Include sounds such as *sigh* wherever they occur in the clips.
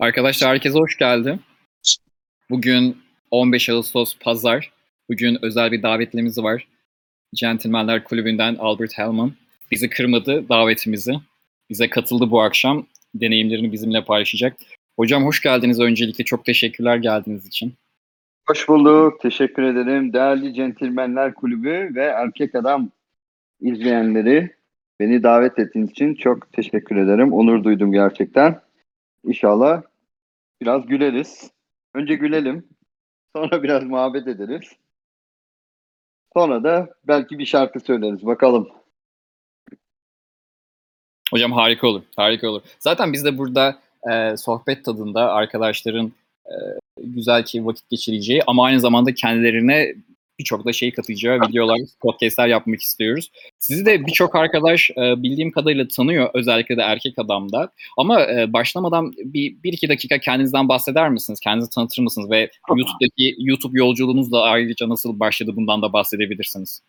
Arkadaşlar herkese hoş geldi. Bugün 15 Ağustos Pazar. Bugün özel bir davetlimiz var. Gentlemanler Kulübü'nden Albert Hellman. Bizi kırmadı davetimizi. Bize katıldı bu akşam. Deneyimlerini bizimle paylaşacak. Hocam hoş geldiniz öncelikle. Çok teşekkürler geldiğiniz için. Hoş bulduk. Teşekkür ederim. Değerli Centilmenler Kulübü ve Erkek Adam izleyenleri beni davet ettiğiniz için çok teşekkür ederim. Onur duydum gerçekten. İnşallah biraz güleriz. Önce gülelim. Sonra biraz muhabbet ederiz. Sonra da belki bir şarkı söyleriz. Bakalım. Hocam harika olur. Harika olur. Zaten biz de burada e, sohbet tadında arkadaşların e, güzel ki vakit geçireceği ama aynı zamanda kendilerine birçok da şey katacağı videolar, podcastler yapmak istiyoruz. Sizi de birçok arkadaş e, bildiğim kadarıyla tanıyor özellikle de erkek adamda. Ama e, başlamadan bir, bir iki dakika kendinizden bahseder misiniz? Kendinizi tanıtır mısınız? Ve YouTube'daki YouTube yolculuğunuz da ayrıca nasıl başladı bundan da bahsedebilirsiniz.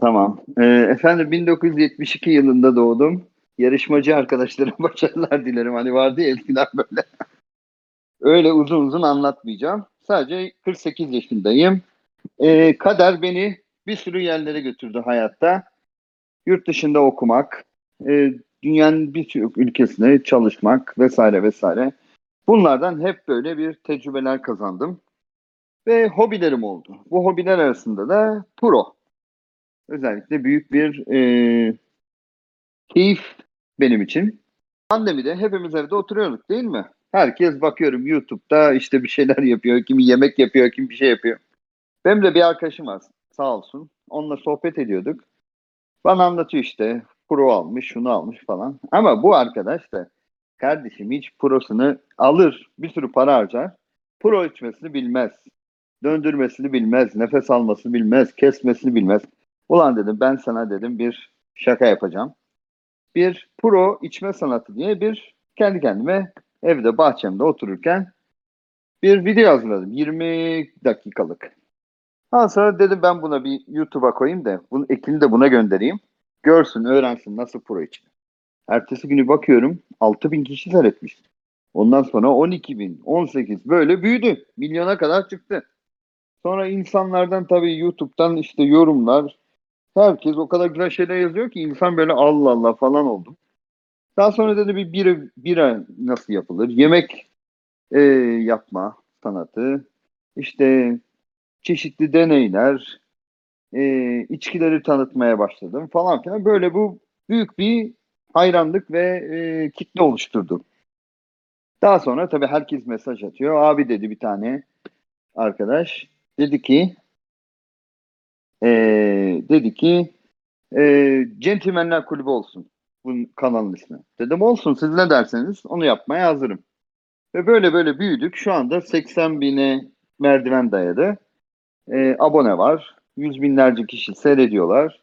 Tamam. Ee, efendim 1972 yılında doğdum. Yarışmacı arkadaşlarıma *laughs* başarılar dilerim. Hani vardı ya eskiden böyle. Öyle uzun uzun anlatmayacağım. Sadece 48 yaşındayım. Ee, kader beni bir sürü yerlere götürdü hayatta. Yurt dışında okumak, e, dünyanın birçok ülkesine çalışmak vesaire vesaire. Bunlardan hep böyle bir tecrübeler kazandım. Ve hobilerim oldu. Bu hobiler arasında da pro. Özellikle büyük bir e, keyif benim için. Pandemide hepimiz evde oturuyorduk değil mi? Herkes bakıyorum YouTube'da işte bir şeyler yapıyor. Kimi yemek yapıyor, kim bir şey yapıyor. Benim de bir arkadaşım var sağ olsun. Onunla sohbet ediyorduk. Bana anlatıyor işte pro almış, şunu almış falan. Ama bu arkadaş da kardeşim hiç prosunu alır, bir sürü para harcar. Pro içmesini bilmez. Döndürmesini bilmez, nefes almasını bilmez, kesmesini bilmez. Ulan dedim ben sana dedim bir şaka yapacağım. Bir pro içme sanatı diye bir kendi kendime evde bahçemde otururken bir video hazırladım. 20 dakikalık. Ondan sonra dedim ben buna bir YouTube'a koyayım da bunun ekini de buna göndereyim. Görsün, öğrensin nasıl pro için. Ertesi günü bakıyorum 6000 kişi seyretmiş. Ondan sonra 12 bin, 18 böyle büyüdü. Milyona kadar çıktı. Sonra insanlardan tabii YouTube'dan işte yorumlar. Herkes o kadar güzel şeyler yazıyor ki insan böyle Allah Allah falan oldu. Daha sonra dedi bir bira, bira nasıl yapılır? Yemek e, yapma sanatı. İşte çeşitli deneyler, e, içkileri tanıtmaya başladım falan filan. Böyle bu büyük bir hayranlık ve e, kitle oluşturdu. Daha sonra tabii herkes mesaj atıyor. Abi dedi bir tane arkadaş. Dedi ki e, dedi ki e, Centilmenler Kulübü olsun bu kanalın ismi. Dedim olsun siz ne derseniz onu yapmaya hazırım. Ve böyle böyle büyüdük. Şu anda 80 bine merdiven dayadı. E, abone var. Yüz binlerce kişi seyrediyorlar.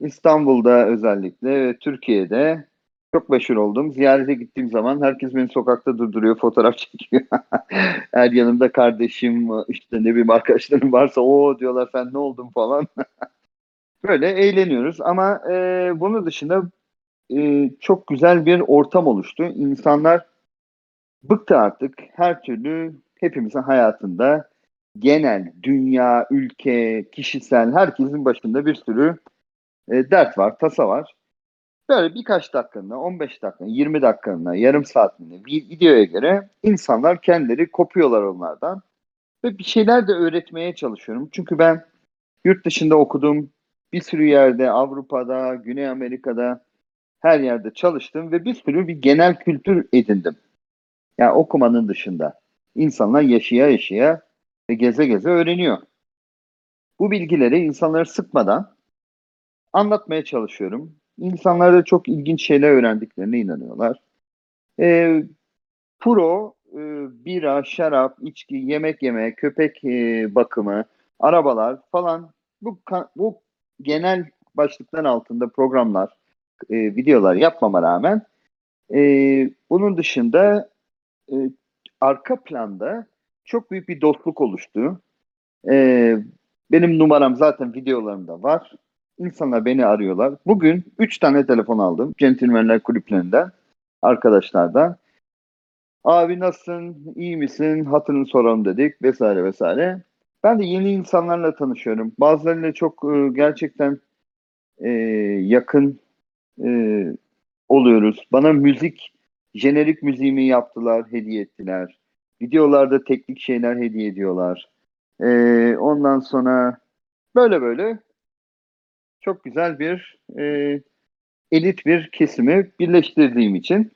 İstanbul'da özellikle ve Türkiye'de çok meşhur oldum. Ziyarete gittiğim zaman herkes beni sokakta durduruyor, fotoğraf *laughs* çekiyor. Her yanımda kardeşim, işte ne bileyim arkadaşlarım varsa o diyorlar sen ne oldun falan. *laughs* Böyle eğleniyoruz ama e, bunun dışında e, çok güzel bir ortam oluştu. İnsanlar bıktı artık her türlü hepimizin hayatında genel, dünya, ülke, kişisel herkesin başında bir sürü e, dert var, tasa var. Böyle birkaç dakikalığına, 15 dakikalığına, 20 dakikalığına, yarım saatliğine bir videoya göre insanlar kendileri kopuyorlar onlardan. Ve bir şeyler de öğretmeye çalışıyorum. Çünkü ben yurt dışında okudum. Bir sürü yerde, Avrupa'da, Güney Amerika'da her yerde çalıştım ve bir sürü bir genel kültür edindim. Yani okumanın dışında. İnsanlar yaşaya yaşaya ve geze geze öğreniyor. Bu bilgileri insanları sıkmadan anlatmaya çalışıyorum. İnsanlar da çok ilginç şeyler öğrendiklerine inanıyorlar. E, pro, e, bira, şarap, içki, yemek yeme, köpek e, bakımı, arabalar falan bu bu genel başlıklar altında programlar, e, videolar yapmama rağmen e, bunun dışında e, arka planda çok büyük bir dostluk oluştu. E, benim numaram zaten videolarımda var. İnsanlar beni arıyorlar. Bugün 3 tane telefon aldım. Centilmenler kulüplerinden, arkadaşlardan. Abi nasılsın, iyi misin, hatırını soralım dedik vesaire vesaire. Ben de yeni insanlarla tanışıyorum. Bazılarıyla çok e, gerçekten e, yakın e, oluyoruz. Bana müzik, jenerik müziğimi yaptılar, hediye ettiler. Videolarda teknik şeyler hediye ediyorlar. E, ondan sonra böyle böyle çok güzel bir e, elit bir kesimi birleştirdiğim için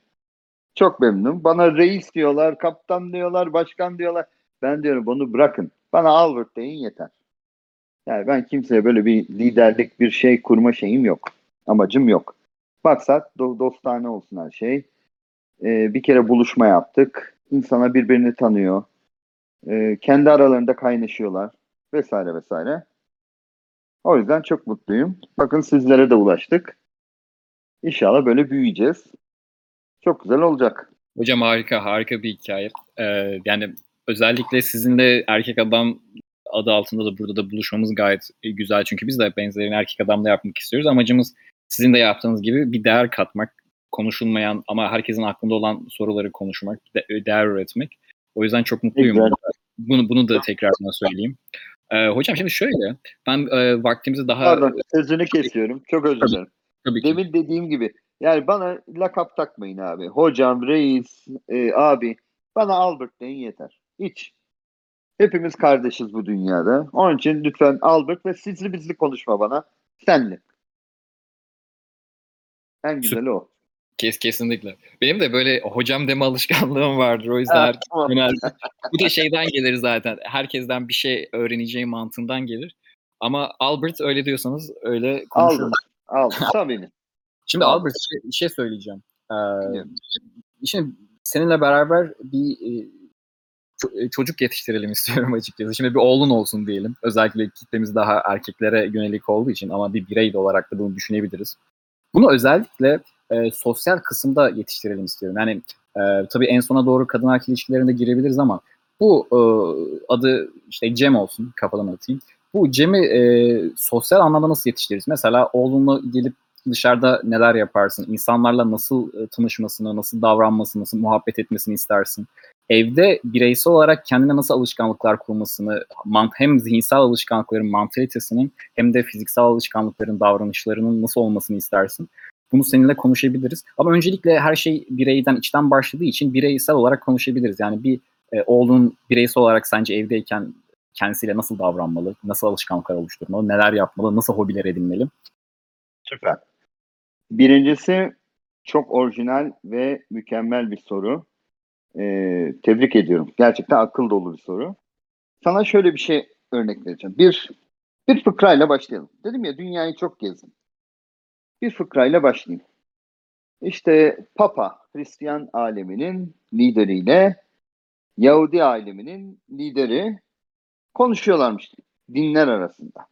çok memnunum. Bana reis diyorlar, kaptan diyorlar, başkan diyorlar. Ben diyorum bunu bırakın. Bana Albert deyin yeter. Yani ben kimseye böyle bir liderlik bir şey kurma şeyim yok. Amacım yok. Maksat do- dostane olsun her şey. Ee, bir kere buluşma yaptık. İnsana birbirini tanıyor. Ee, kendi aralarında kaynaşıyorlar. Vesaire vesaire. O yüzden çok mutluyum. Bakın sizlere de ulaştık. İnşallah böyle büyüyeceğiz. Çok güzel olacak. Hocam harika, harika bir hikaye. Ee, yani özellikle sizinle erkek adam adı altında da burada da buluşmamız gayet güzel. Çünkü biz de benzerini erkek adamla yapmak istiyoruz. Amacımız sizin de yaptığınız gibi bir değer katmak, konuşulmayan ama herkesin aklında olan soruları konuşmak, de- değer üretmek. O yüzden çok mutluyum. Güzel. Bunu, bunu da tekrardan söyleyeyim. Ee, hocam şimdi şöyle, ben e, vaktimizi daha... Pardon sözünü kesiyorum. Çok özür dilerim. Tabii ki. Demin dediğim gibi yani bana lakap takmayın abi. Hocam, reis, e, abi. Bana Albert deyin yeter. Hiç. Hepimiz kardeşiz bu dünyada. Onun için lütfen Albert ve sizli bizli konuşma bana. Senli. En güzeli o. Kes, kesinlikle. Benim de böyle hocam deme alışkanlığım vardır. O yüzden Evet, tamam. genelde- bu da şeyden gelir zaten. Herkesten bir şey öğreneceği mantığından gelir. Ama Albert öyle diyorsanız öyle konuşurum. Albert. Albert. *laughs* Tabii. Şimdi Albert. Şey- bir şey söyleyeceğim. Ee, şimdi seninle beraber bir e, e, çocuk yetiştirelim istiyorum *laughs* açıkçası. Şimdi bir oğlun olsun diyelim. Özellikle kitlemiz daha erkeklere yönelik olduğu için ama bir birey de olarak da bunu düşünebiliriz. Bunu özellikle e, sosyal kısımda yetiştirelim istiyorum. Yani e, tabii en sona doğru kadın erkek ilişkilerinde girebiliriz ama bu e, adı işte Cem olsun kafadan atayım. Bu Cem'i e, sosyal anlamda nasıl yetiştiririz? Mesela oğlunla gelip dışarıda neler yaparsın? İnsanlarla nasıl e, tanışmasını, nasıl davranmasını, nasıl muhabbet etmesini istersin? Evde bireysel olarak kendine nasıl alışkanlıklar kurmasını, hem zihinsel alışkanlıkların mantalitesinin hem de fiziksel alışkanlıkların, davranışlarının nasıl olmasını istersin? Bunu seninle konuşabiliriz. Ama öncelikle her şey bireyden içten başladığı için bireysel olarak konuşabiliriz. Yani bir e, oğlun bireysel olarak sence evdeyken kendisiyle nasıl davranmalı, nasıl alışkanlıklar oluşturmalı, neler yapmalı, nasıl hobiler edinmeli? Süper. Birincisi çok orijinal ve mükemmel bir soru. Ee, tebrik ediyorum. Gerçekten akıl dolu bir soru. Sana şöyle bir şey örnek vereceğim. Bir bir fıkrayla başlayalım. Dedim ya dünyayı çok gezdim. Bir fıkrayla başlayayım. İşte Papa Hristiyan aleminin lideriyle Yahudi aleminin lideri konuşuyorlarmış dinler arasında.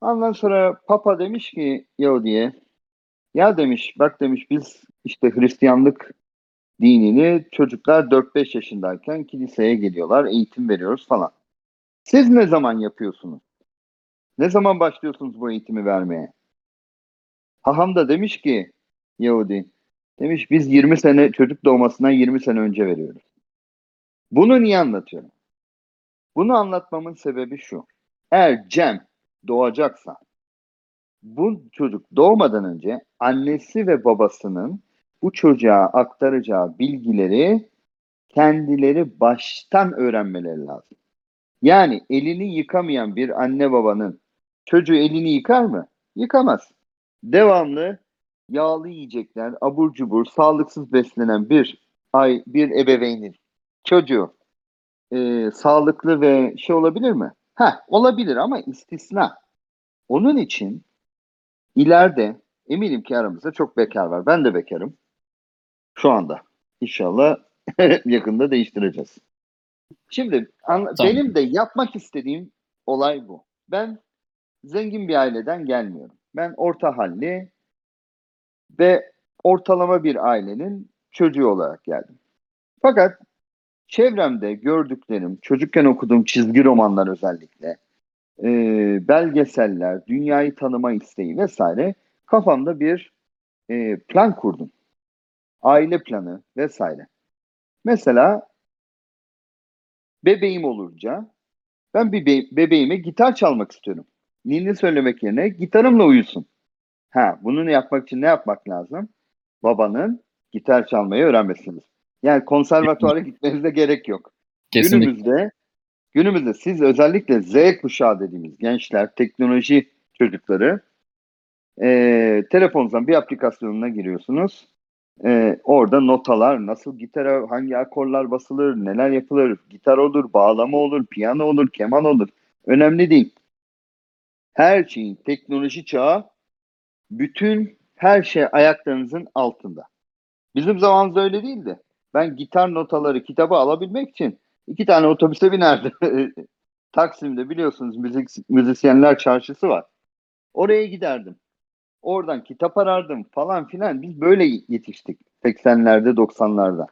Ondan sonra Papa demiş ki Yahudi'ye ya demiş bak demiş biz işte Hristiyanlık dinini çocuklar 4-5 yaşındayken kiliseye geliyorlar eğitim veriyoruz falan. Siz ne zaman yapıyorsunuz? Ne zaman başlıyorsunuz bu eğitimi vermeye? Haham da demiş ki Yahudi demiş biz 20 sene çocuk doğmasından 20 sene önce veriyoruz. Bunu niye anlatıyorum? Bunu anlatmamın sebebi şu. Eğer Cem doğacaksa bu çocuk doğmadan önce annesi ve babasının bu çocuğa aktaracağı bilgileri kendileri baştan öğrenmeleri lazım. Yani elini yıkamayan bir anne babanın çocuğu elini yıkar mı? Yıkamaz. Devamlı yağlı yiyecekler, abur cubur, sağlıksız beslenen bir ay bir ebeveynin çocuğu e, sağlıklı ve şey olabilir mi? Ha, olabilir ama istisna. Onun için ileride eminim ki aramızda çok bekar var. Ben de bekarım. Şu anda. İnşallah *laughs* yakında değiştireceğiz. Şimdi Tamam. benim de yapmak istediğim olay bu. Ben zengin bir aileden gelmiyorum. Ben orta halli ve ortalama bir ailenin çocuğu olarak geldim. Fakat çevremde gördüklerim, çocukken okuduğum çizgi romanlar özellikle, e, belgeseller, dünyayı tanıma isteği vesaire kafamda bir e, plan kurdum. Aile planı vesaire. Mesela bebeğim olunca ben bir be- bebeğime gitar çalmak istiyorum. Ninni söylemek yerine gitarımla uyusun. Ha, bunu yapmak için ne yapmak lazım? Babanın gitar çalmayı öğrenmesiniz. Yani konservatuara gitmenize gerek yok. Kesinlikle. Günümüzde günümüzde siz özellikle Z kuşağı dediğimiz gençler, teknoloji çocukları e, telefonunuzdan bir aplikasyonuna giriyorsunuz. E, orada notalar, nasıl gitara, hangi akorlar basılır, neler yapılır, gitar olur, bağlama olur, piyano olur, keman olur. Önemli değil. Her şeyin teknoloji çağı bütün her şey ayaklarınızın altında. Bizim zamanımızda öyle değildi. Ben gitar notaları kitabı alabilmek için iki tane otobüse binerdim. *laughs* Taksim'de biliyorsunuz müzik, müzisyenler çarşısı var. Oraya giderdim. Oradan kitap arardım falan filan. Biz böyle yetiştik 80'lerde 90'larda.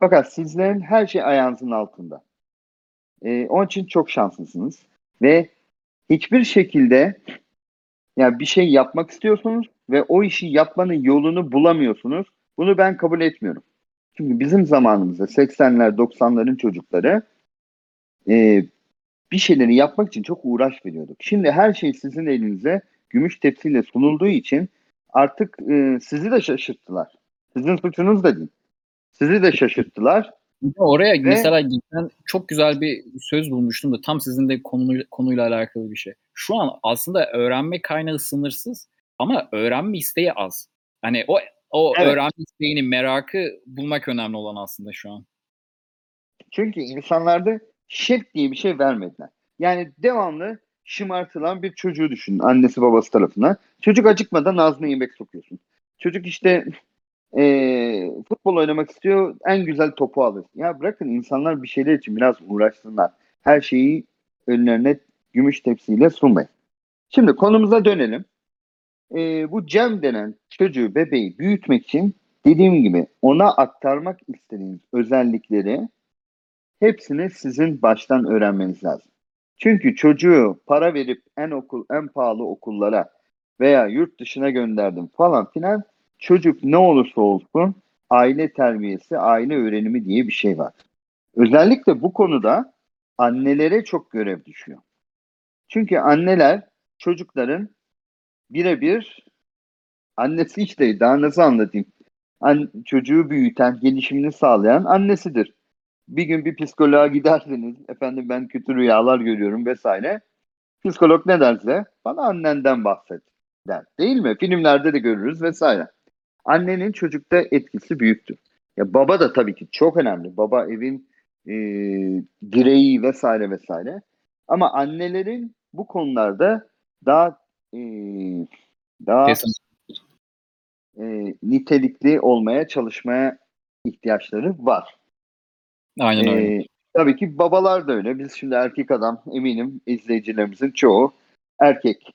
Fakat sizlerin her şey ayağınızın altında. Ee, onun için çok şanslısınız. Ve hiçbir şekilde yani bir şey yapmak istiyorsunuz ve o işi yapmanın yolunu bulamıyorsunuz. Bunu ben kabul etmiyorum. Çünkü bizim zamanımızda 80'ler 90'ların çocukları e, bir şeyleri yapmak için çok uğraş veriyorduk. Şimdi her şey sizin elinize gümüş tepsiyle sunulduğu için artık e, sizi de şaşırttılar. Sizin suçunuz da değil. Sizi de şaşırttılar. Oraya Ve, mesela geçen çok güzel bir söz bulmuştum da tam sizin de konuyla, konuyla alakalı bir şey. Şu an aslında öğrenme kaynağı sınırsız ama öğrenme isteği az. Hani o o evet. öğrenme isteğini, merakı bulmak önemli olan aslında şu an. Çünkü insanlarda şevk diye bir şey vermediler. Yani devamlı şımartılan bir çocuğu düşünün annesi babası tarafından. Çocuk acıkmadan ağzına yemek sokuyorsun. Çocuk işte e, futbol oynamak istiyor en güzel topu alır. Ya bırakın insanlar bir şeyler için biraz uğraşsınlar. Her şeyi önlerine gümüş tepsiyle sunmayın. Şimdi konumuza dönelim. E, bu Cem denen çocuğu, bebeği büyütmek için dediğim gibi ona aktarmak istediğiniz özellikleri hepsini sizin baştan öğrenmeniz lazım. Çünkü çocuğu para verip en okul en pahalı okullara veya yurt dışına gönderdim falan filan çocuk ne olursa olsun aile terbiyesi, aile öğrenimi diye bir şey var. Özellikle bu konuda annelere çok görev düşüyor. Çünkü anneler çocukların birebir annesi işte daha nasıl anlatayım? An çocuğu büyüten, gelişimini sağlayan annesidir bir gün bir psikoloğa giderseniz efendim ben kötü rüyalar görüyorum vesaire. Psikolog ne derse bana annenden bahset der. Değil mi? Filmlerde de görürüz vesaire. Annenin çocukta etkisi büyüktür. Ya baba da tabii ki çok önemli. Baba evin e, direği vesaire vesaire. Ama annelerin bu konularda daha e, daha e, nitelikli olmaya çalışmaya ihtiyaçları var. Aynen ee, öyle. Tabii ki babalar da öyle. Biz şimdi erkek adam eminim izleyicilerimizin çoğu erkek.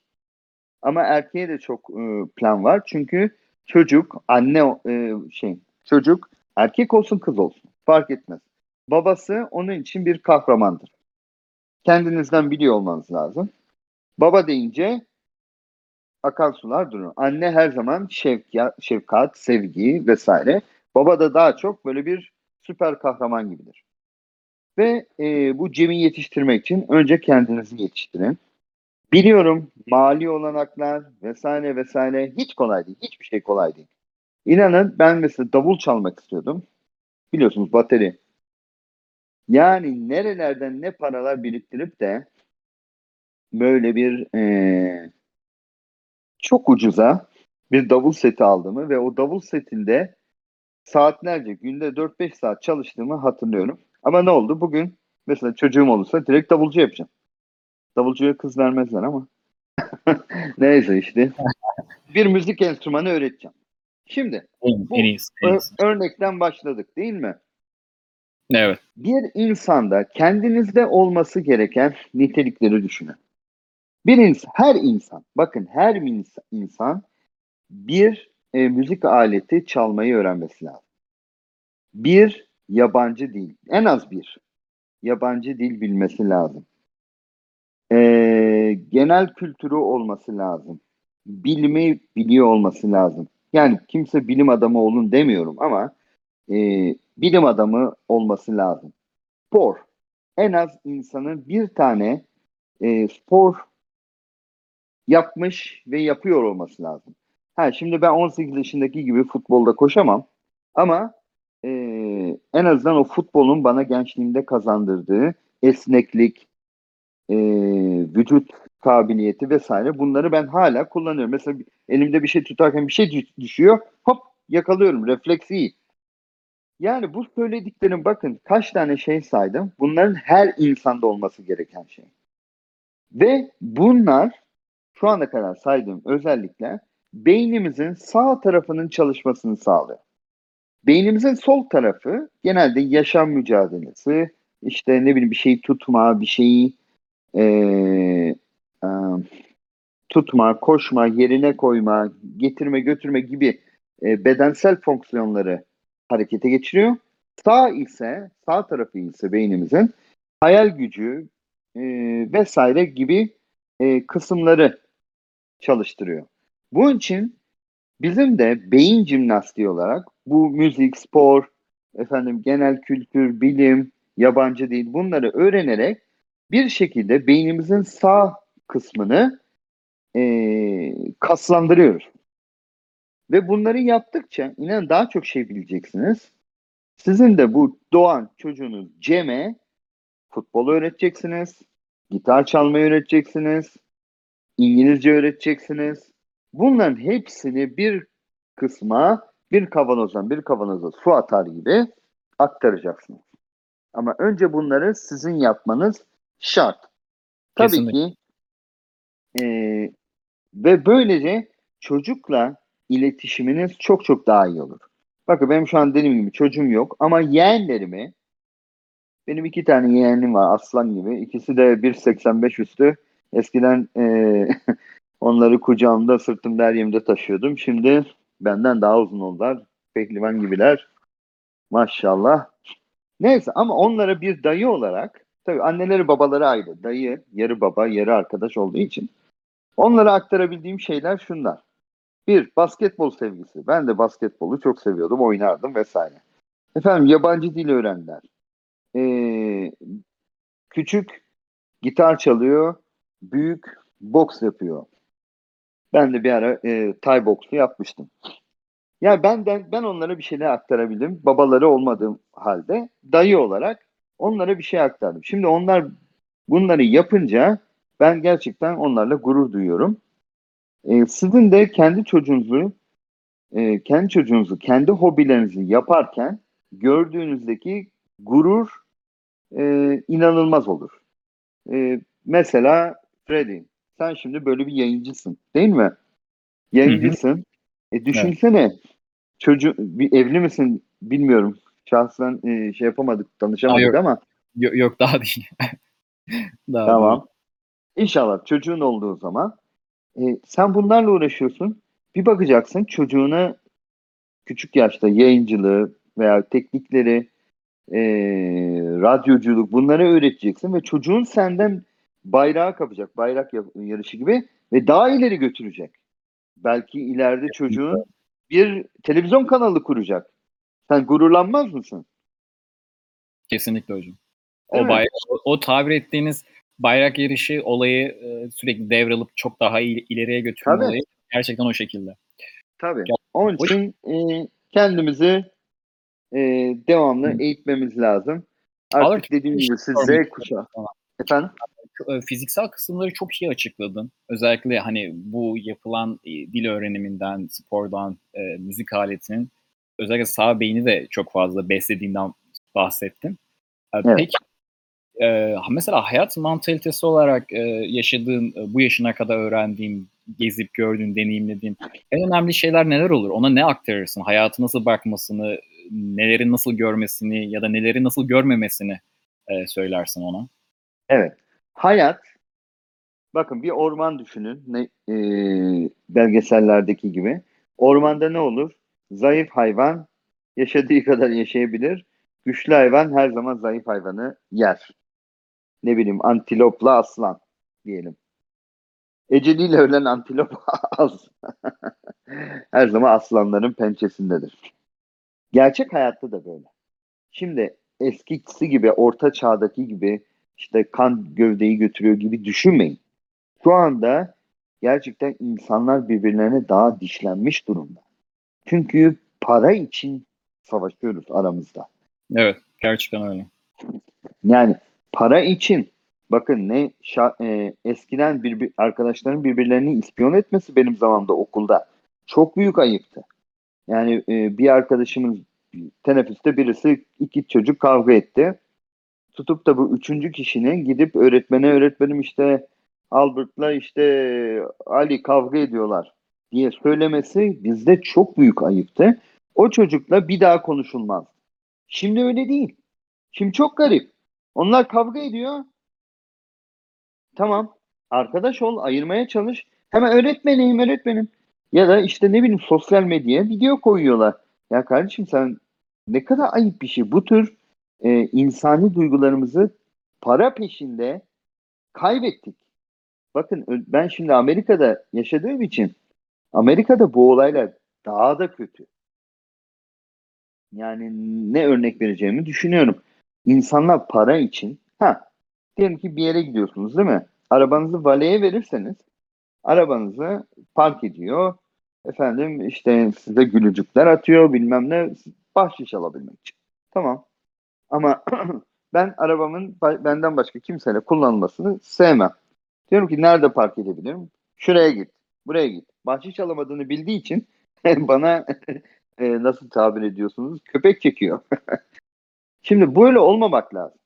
Ama erkeğe de çok e, plan var. Çünkü çocuk anne e, şey çocuk erkek olsun kız olsun fark etmez. Babası onun için bir kahramandır. Kendinizden biliyor olmanız lazım. Baba deyince akan sular durur. Anne her zaman şefkat, şefkat, sevgi vesaire. Baba da daha çok böyle bir süper kahraman gibidir. Ve e, bu Cem'i yetiştirmek için önce kendinizi yetiştirin. Biliyorum mali olanaklar vesaire vesaire hiç kolay değil. Hiçbir şey kolay değil. İnanın ben mesela davul çalmak istiyordum. Biliyorsunuz bateri. Yani nerelerden ne paralar biriktirip de böyle bir e, çok ucuza bir davul seti aldığımı ve o davul setinde saatlerce günde 4-5 saat çalıştığımı hatırlıyorum. Ama ne oldu? Bugün mesela çocuğum olursa direkt davulcu yapacağım. Davulcuya kız vermezler ama. *laughs* Neyse işte. bir müzik enstrümanı öğreteceğim. Şimdi bu örnekten başladık değil mi? Evet. Bir insanda kendinizde olması gereken nitelikleri düşünün. Bir insan, her insan, bakın her insan bir e, müzik aleti çalmayı öğrenmesi lazım. Bir, yabancı dil. En az bir. Yabancı dil bilmesi lazım. E, genel kültürü olması lazım. Bilimi biliyor olması lazım. Yani kimse bilim adamı olun demiyorum ama e, bilim adamı olması lazım. Spor. En az insanın bir tane e, spor yapmış ve yapıyor olması lazım. Ha şimdi ben 18 yaşındaki gibi futbolda koşamam ama e, en azından o futbolun bana gençliğimde kazandırdığı esneklik, e, vücut kabiliyeti vesaire bunları ben hala kullanıyorum. Mesela elimde bir şey tutarken bir şey düş- düşüyor hop yakalıyorum refleks iyi. Yani bu söylediklerim bakın kaç tane şey saydım. Bunların her insanda olması gereken şey. Ve bunlar şu ana kadar saydığım özellikler beynimizin sağ tarafının çalışmasını sağlıyor. Beynimizin sol tarafı genelde yaşam mücadelesi, işte ne bileyim bir şeyi tutma, bir şeyi eee, eee, tutma, koşma, yerine koyma, getirme, götürme gibi e, bedensel fonksiyonları harekete geçiriyor. Sağ ise, sağ tarafı ise beynimizin hayal gücü e, vesaire gibi e, kısımları çalıştırıyor. Bunun için bizim de beyin jimnastiği olarak bu müzik, spor, efendim genel kültür, bilim, yabancı dil bunları öğrenerek bir şekilde beynimizin sağ kısmını e, kaslandırıyoruz. Ve bunları yaptıkça inanın daha çok şey bileceksiniz. Sizin de bu doğan çocuğunuz Cem'e futbol öğreteceksiniz, gitar çalmayı öğreteceksiniz, İngilizce öğreteceksiniz. Bunların hepsini bir kısma, bir kavanozdan bir kavanoza su atar gibi aktaracaksınız. Ama önce bunları sizin yapmanız şart. Tabii Kesinlikle. ki e, ve böylece çocukla iletişiminiz çok çok daha iyi olur. Bakın benim şu an dediğim gibi çocuğum yok ama yeğenlerimi benim iki tane yeğenim var aslan gibi. İkisi de 1.85 üstü. Eskiden e, *laughs* onları kucağımda sırtımda her yerimde taşıyordum. Şimdi benden daha uzun oldular. Pehlivan gibiler. Maşallah. Neyse ama onlara bir dayı olarak tabii anneleri babaları ayrı. Dayı yarı baba yarı arkadaş olduğu için onlara aktarabildiğim şeyler şunlar. Bir, basketbol sevgisi. Ben de basketbolu çok seviyordum, oynardım vesaire. Efendim yabancı dil öğrendiler. Ee, küçük gitar çalıyor, büyük boks yapıyor. Ben de bir ara e, Thai boksu yapmıştım. Ya ben de ben onlara bir şeyler aktarabildim. Babaları olmadığım halde dayı olarak onlara bir şey aktardım. Şimdi onlar bunları yapınca ben gerçekten onlarla gurur duyuyorum. Ee, sizin de kendi çocuğunuzu e, kendi çocuğunuzu kendi hobilerinizi yaparken gördüğünüzdeki gurur e, inanılmaz olur. E, mesela Freddy sen şimdi böyle bir yayıncısın değil mi? Yayıncısın. E, düşünsene çocuğu bir evli misin bilmiyorum. Şahsen e, şey yapamadık tanışamadık Hayır. ama Yok, yok daha değil. *laughs* daha Tamam. İnşallah çocuğun olduğu zaman e, sen bunlarla uğraşıyorsun. Bir bakacaksın çocuğuna küçük yaşta yayıncılığı veya teknikleri, e, radyoculuk bunları öğreteceksin ve çocuğun senden bayrağı kapacak, bayrak ya- yarışı gibi ve daha ileri götürecek. Belki ileride çocuğun bir televizyon kanalı kuracak. Sen gururlanmaz mısın? Kesinlikle hocam. O, Evet. bayrak, o, o tabir ettiğiniz bayrak yarışı olayı e, sürekli devralıp çok daha il- ileriye götürme Tabii. olayı gerçekten o şekilde. Tabii. Ya, Onun hoş- için e, kendimizi e, devamlı Hı. eğitmemiz lazım. Artık Alır- dediğim gibi siz Z kuşağı. Efendim? e, fiziksel kısımları çok iyi açıkladın. Özellikle hani bu yapılan e, dil öğreniminden, spordan, e, müzik aletinin özellikle sağ beyni de çok fazla beslediğinden bahsettin. E, Evet. Peki e, mesela hayat mantalitesi olarak e, yaşadığın, e, bu yaşına kadar öğrendiğin, gezip gördüğün, deneyimlediğin en önemli şeyler neler olur? Ona ne aktarırsın? Hayatı nasıl bakmasını, neleri nasıl görmesini ya da neleri nasıl görmemesini e, söylersin ona? Evet. Hayat bakın bir orman düşünün. Ne, e, belgesellerdeki gibi. Ormanda ne olur? Zayıf hayvan yaşadığı kadar yaşayabilir. Güçlü hayvan her zaman zayıf hayvanı yer. Ne bileyim antilopla aslan diyelim. Eceliyle ölen antilop *laughs* az. *laughs* her zaman aslanların pençesindedir. Gerçek hayatta da böyle. Şimdi eskisi gibi orta çağdaki gibi işte kan gövdeyi götürüyor gibi düşünmeyin. Şu anda gerçekten insanlar birbirlerine daha dişlenmiş durumda. Çünkü para için savaşıyoruz aramızda. Evet, gerçekten öyle. Yani para için bakın ne şa- e, eskiden bir, bir arkadaşların birbirlerini ispiyon etmesi benim zamanımda okulda çok büyük ayıptı. Yani e, bir arkadaşımız teneffüste birisi iki çocuk kavga etti. Tutup da bu üçüncü kişinin gidip öğretmene öğretmenim işte Albert'la işte Ali kavga ediyorlar diye söylemesi bizde çok büyük ayıptı. O çocukla bir daha konuşulmaz. Şimdi öyle değil. Şimdi çok garip. Onlar kavga ediyor. Tamam. Arkadaş ol, ayırmaya çalış. Hemen öğretmenim, öğretmenim. Ya da işte ne bileyim sosyal medyaya video koyuyorlar. Ya kardeşim sen ne kadar ayıp bir şey. Bu tür e, insani duygularımızı para peşinde kaybettik. Bakın ben şimdi Amerika'da yaşadığım için Amerika'da bu olaylar daha da kötü. Yani ne örnek vereceğimi düşünüyorum. İnsanlar para için ha diyelim ki bir yere gidiyorsunuz değil mi? Arabanızı valeye verirseniz arabanızı park ediyor. Efendim işte size gülücükler atıyor bilmem ne bahşiş alabilmek için. Tamam. Ama *clears throat* ben arabamın ba- benden başka kimseyle kullanılmasını sevmem. Diyorum ki nerede park edebilirim? Şuraya git. Buraya git. Bahşiş alamadığını bildiği için *laughs* bana *laughs* e, nasıl tabir ediyorsunuz? Köpek çekiyor. *laughs* Şimdi böyle olmamak lazım.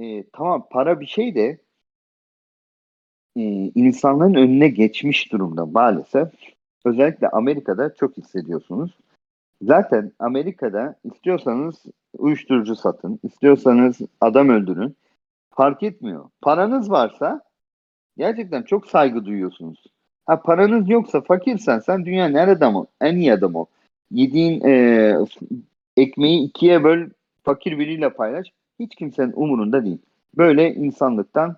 E, tamam para bir şey de e, insanların önüne geçmiş durumda maalesef. Özellikle Amerika'da çok hissediyorsunuz. Zaten Amerika'da istiyorsanız uyuşturucu satın, istiyorsanız adam öldürün. Fark etmiyor. Paranız varsa gerçekten çok saygı duyuyorsunuz. Ha paranız yoksa fakirsen sen dünyanın her adamı, en iyi adamı. Yediğin e, ekmeği ikiye böl, fakir biriyle paylaş. Hiç kimsenin umurunda değil. Böyle insanlıktan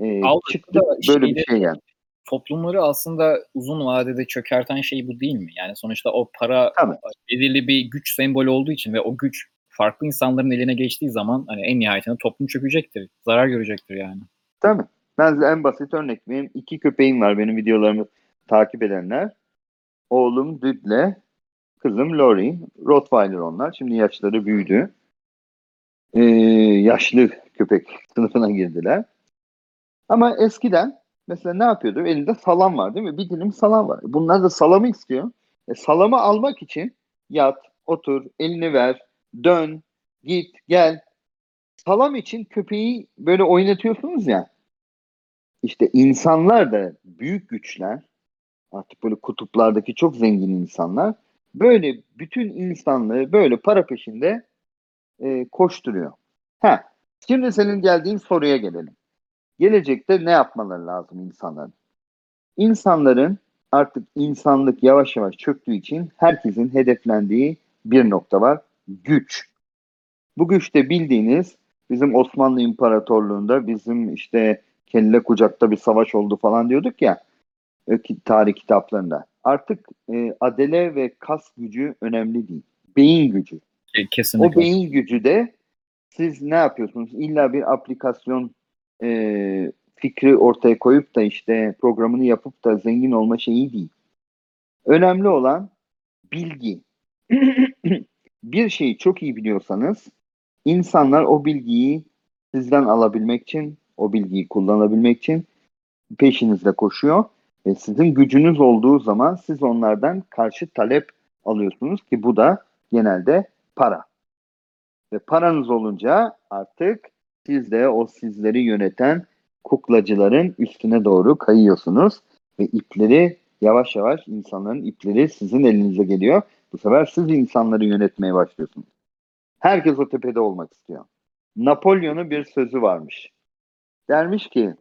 e, Al- çıktık. da Böyle bir şeyde- şey yani. Toplumları aslında uzun vadede çökerten şey bu değil mi? Yani sonuçta o para Tabii. belirli bir güç sembolü olduğu için ve o güç farklı insanların eline geçtiği zaman hani en nihayetinde toplum çökecektir. Zarar görecektir yani. Tabii. Ben size en basit örnek vereyim. İki köpeğim var benim videolarımı takip edenler. Oğlum Düd'le kızım Lori. Rottweiler onlar. Şimdi yaşları büyüdü. Ee, yaşlı köpek *laughs* sınıfına girdiler. Ama eskiden mesela ne yapıyordu? Elinde salam var değil mi? Bir dilim salam var. Bunlar da salamı istiyor. E, salamı almak için yat, otur, elini ver, dön, git, gel. Salam için köpeği böyle oynatıyorsunuz ya. İşte insanlar da büyük güçler, artık böyle kutuplardaki çok zengin insanlar, böyle bütün insanlığı böyle para peşinde e, koşturuyor. Ha, şimdi senin geldiğin soruya gelelim. Gelecekte ne yapmaları lazım insanların? İnsanların artık insanlık yavaş yavaş çöktüğü için herkesin hedeflendiği bir nokta var. Güç. Bu güçte bildiğiniz bizim Osmanlı İmparatorluğu'nda bizim işte kelle kucakta bir savaş oldu falan diyorduk ya e, tarih kitaplarında. Artık e, adele ve kas gücü önemli değil. Beyin gücü. Ke- O Kesinlikle. beyin gücü de siz ne yapıyorsunuz? İlla bir aplikasyon e, fikri ortaya koyup da işte programını yapıp da zengin olma şeyi değil. Önemli olan bilgi. *clears throat* bir şeyi çok iyi biliyorsanız insanlar o bilgiyi sizden alabilmek için, o bilgiyi kullanabilmek için peşinizde koşuyor ve sizin gücünüz olduğu zaman siz onlardan karşı talep alıyorsunuz ki bu da genelde para. Ve paranız olunca artık siz de o sizleri yöneten kuklacıların üstüne doğru kayıyorsunuz ve ipleri yavaş yavaş insanların ipleri sizin elinize geliyor. Bu sefer siz insanları yönetmeye başlıyorsunuz. Herkes o tepede olmak istiyor. Napolyon'un bir sözü varmış. Dermiş ki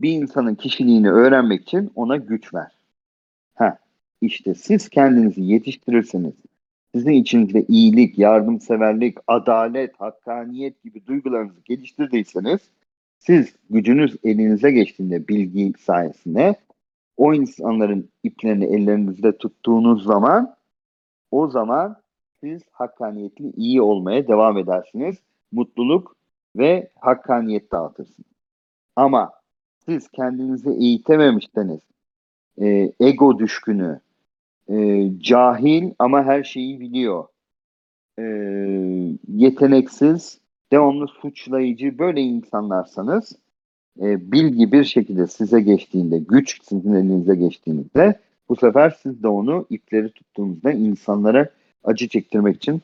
bir insanın kişiliğini öğrenmek için ona güç ver. Ha, işte siz kendinizi yetiştirirseniz, sizin içinizde iyilik, yardımseverlik, adalet, hakkaniyet gibi duygularınızı geliştirdiyseniz, siz gücünüz elinize geçtiğinde bilgi sayesinde o insanların iplerini ellerinizde tuttuğunuz zaman o zaman siz hakkaniyetli iyi olmaya devam edersiniz. Mutluluk ve hakkaniyet dağıtırsınız. Ama siz kendinizi eğitememişseniz, e, ego düşkünü, e, cahil ama her şeyi biliyor, e, yeteneksiz, devamlı suçlayıcı böyle insanlarsanız e, bilgi bir şekilde size geçtiğinde, güç sizin elinize geçtiğinizde bu sefer siz de onu ipleri tuttuğunuzda insanlara acı çektirmek için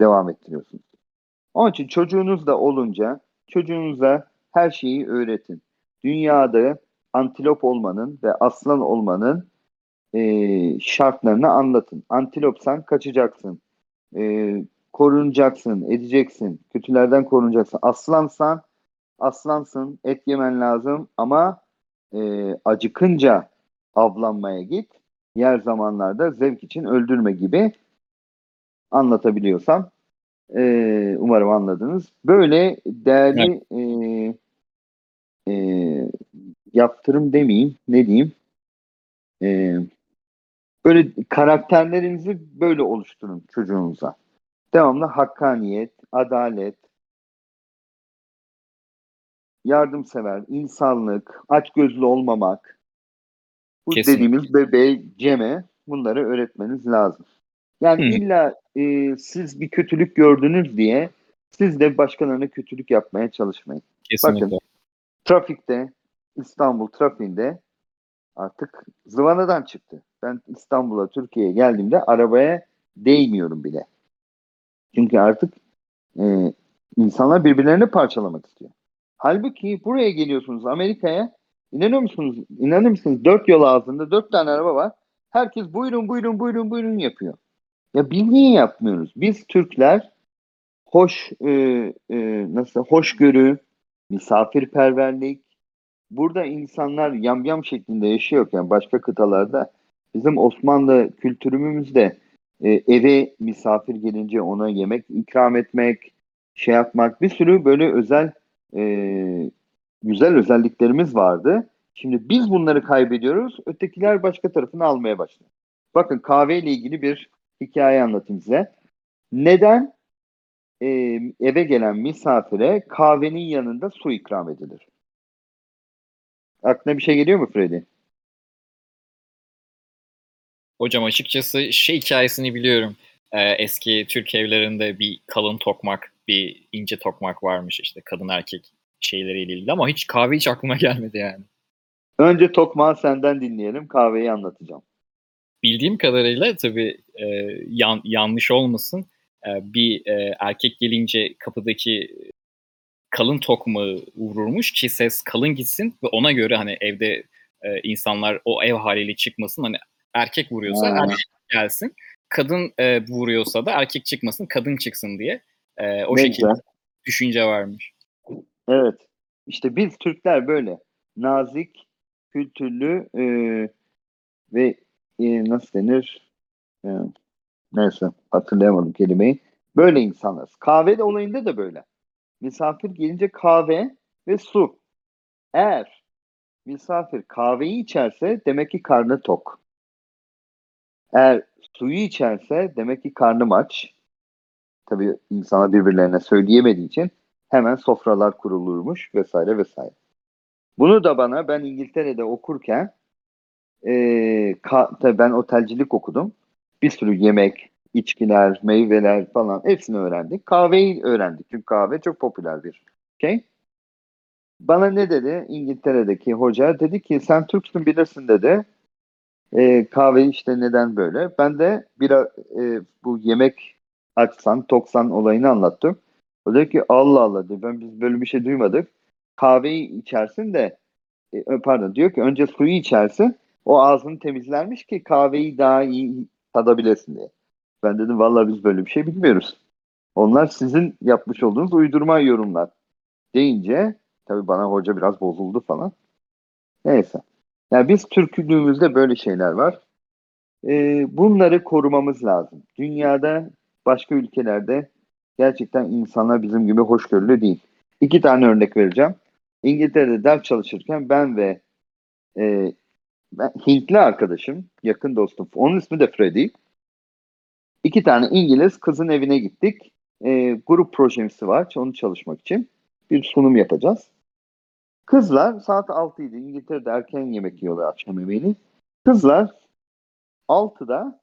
devam ettiriyorsunuz. Onun için çocuğunuz da olunca çocuğunuza her şeyi öğretin. Dünyada antilop olmanın ve aslan olmanın e, şartlarını anlatın. Antilopsan kaçacaksın. E, korunacaksın, edeceksin. Kötülerden korunacaksın. Aslansan aslansın, et yemen lazım ama e, acıkınca avlanmaya git. Yer zamanlarda zevk için öldürme gibi anlatabiliyorsam e, umarım anladınız. Böyle değerli e, e, yaptırım demeyeyim, ne diyeyim? E, böyle karakterlerinizi böyle oluşturun çocuğunuza. Devamlı hakkaniyet, adalet, yardımsever, insanlık, açgözlü olmamak, bu Kesinlikle. dediğimiz bebeğe, Cem'e bunları öğretmeniz lazım. Yani Hı. illa e, siz bir kötülük gördünüz diye siz de başkalarına kötülük yapmaya çalışmayın. Kesinlikle. Bakın. Trafikte, İstanbul trafiğinde artık zıvanadan çıktı. Ben İstanbul'a, Türkiye'ye geldiğimde arabaya değmiyorum bile. Çünkü artık e, insanlar birbirlerini parçalamak istiyor. Halbuki buraya geliyorsunuz Amerika'ya inanıyor musunuz? İnanır mısınız? Dört yol ağzında dört tane araba var. Herkes buyurun buyurun buyurun buyurun yapıyor. Ya biz niye yapmıyoruz? Biz Türkler hoş e, e, nasıl hoşgörü, misafirperverlik. Burada insanlar yamyam şeklinde yaşıyorken başka kıtalarda bizim Osmanlı kültürümüzde e, eve misafir gelince ona yemek ikram etmek, şey yapmak bir sürü böyle özel e, güzel özelliklerimiz vardı. Şimdi biz bunları kaybediyoruz. Ötekiler başka tarafını almaya başlıyor. Bakın kahveyle ilgili bir hikaye anlatayım size. Neden e, eve gelen misafire kahvenin yanında su ikram edilir? Aklına bir şey geliyor mu Freddy? Hocam açıkçası şey hikayesini biliyorum. Ee, eski Türk evlerinde bir kalın tokmak, bir ince tokmak varmış işte kadın erkek şeyleriyle ilgili ama hiç kahve hiç aklıma *laughs* gelmedi yani. Önce tokmağı senden dinleyelim. Kahveyi anlatacağım. Bildiğim kadarıyla tabii e, yan, yanlış olmasın. E, bir e, erkek gelince kapıdaki kalın tokmağı vururmuş ki ses kalın gitsin ve ona göre hani evde e, insanlar o ev haliyle çıkmasın. Hani erkek vuruyorsa Ha. erkek gelsin. Kadın e, vuruyorsa da erkek çıkmasın, kadın çıksın diye. E, o Ne şekilde güzel. düşünce varmış. Evet. İşte biz Türkler böyle nazik, kültürlü e, ve e, nasıl denir? E, neyse hatırlayamadım kelimeyi. Böyle insanlarız. Kahve de olayında da böyle. Misafir gelince kahve ve su. Eğer misafir kahveyi içerse demek ki karnı tok. Eğer suyu içerse demek ki karnım aç. Tabii insana birbirlerine söyleyemediği için hemen sofralar kurulurmuş vesaire vesaire. Bunu da bana ben İngiltere'de okurken e, ka- tabii ben otelcilik okudum. Bir sürü yemek, içkiler, meyveler falan hepsini öğrendik. Kahveyi öğrendik çünkü kahve çok popüler bir şey. Bana ne dedi İngiltere'deki hoca? Dedi ki sen Türksün bilirsin dedi. E, kahve işte neden böyle? Ben de bir e, bu yemek açsan, toksan olayını anlattım. O dedi ki Allah Allah dedi ben biz böyle bir şey duymadık. Kahveyi içersin de e, pardon diyor ki önce suyu içersin o ağzını temizlermiş ki kahveyi daha iyi tadabilesin diye. Ben dedim vallahi biz böyle bir şey bilmiyoruz. Onlar sizin yapmış olduğunuz uydurma yorumlar deyince tabii bana hoca biraz bozuldu falan. Neyse. Yani biz Türklüğümüzde böyle şeyler var. Ee, bunları korumamız lazım. Dünyada başka ülkelerde gerçekten insanlar bizim gibi hoşgörülü değil. İki tane örnek vereceğim. İngiltere'de ders çalışırken ben ve e, ben, Hintli arkadaşım, yakın dostum, onun ismi de Freddy. İki tane İngiliz kızın evine gittik. E, grup projesi var. Onu çalışmak için. Bir sunum yapacağız. Kızlar saat 6 idi. İngiltere'de erken yemek yiyorlar akşam yemeğini. Kızlar 6'da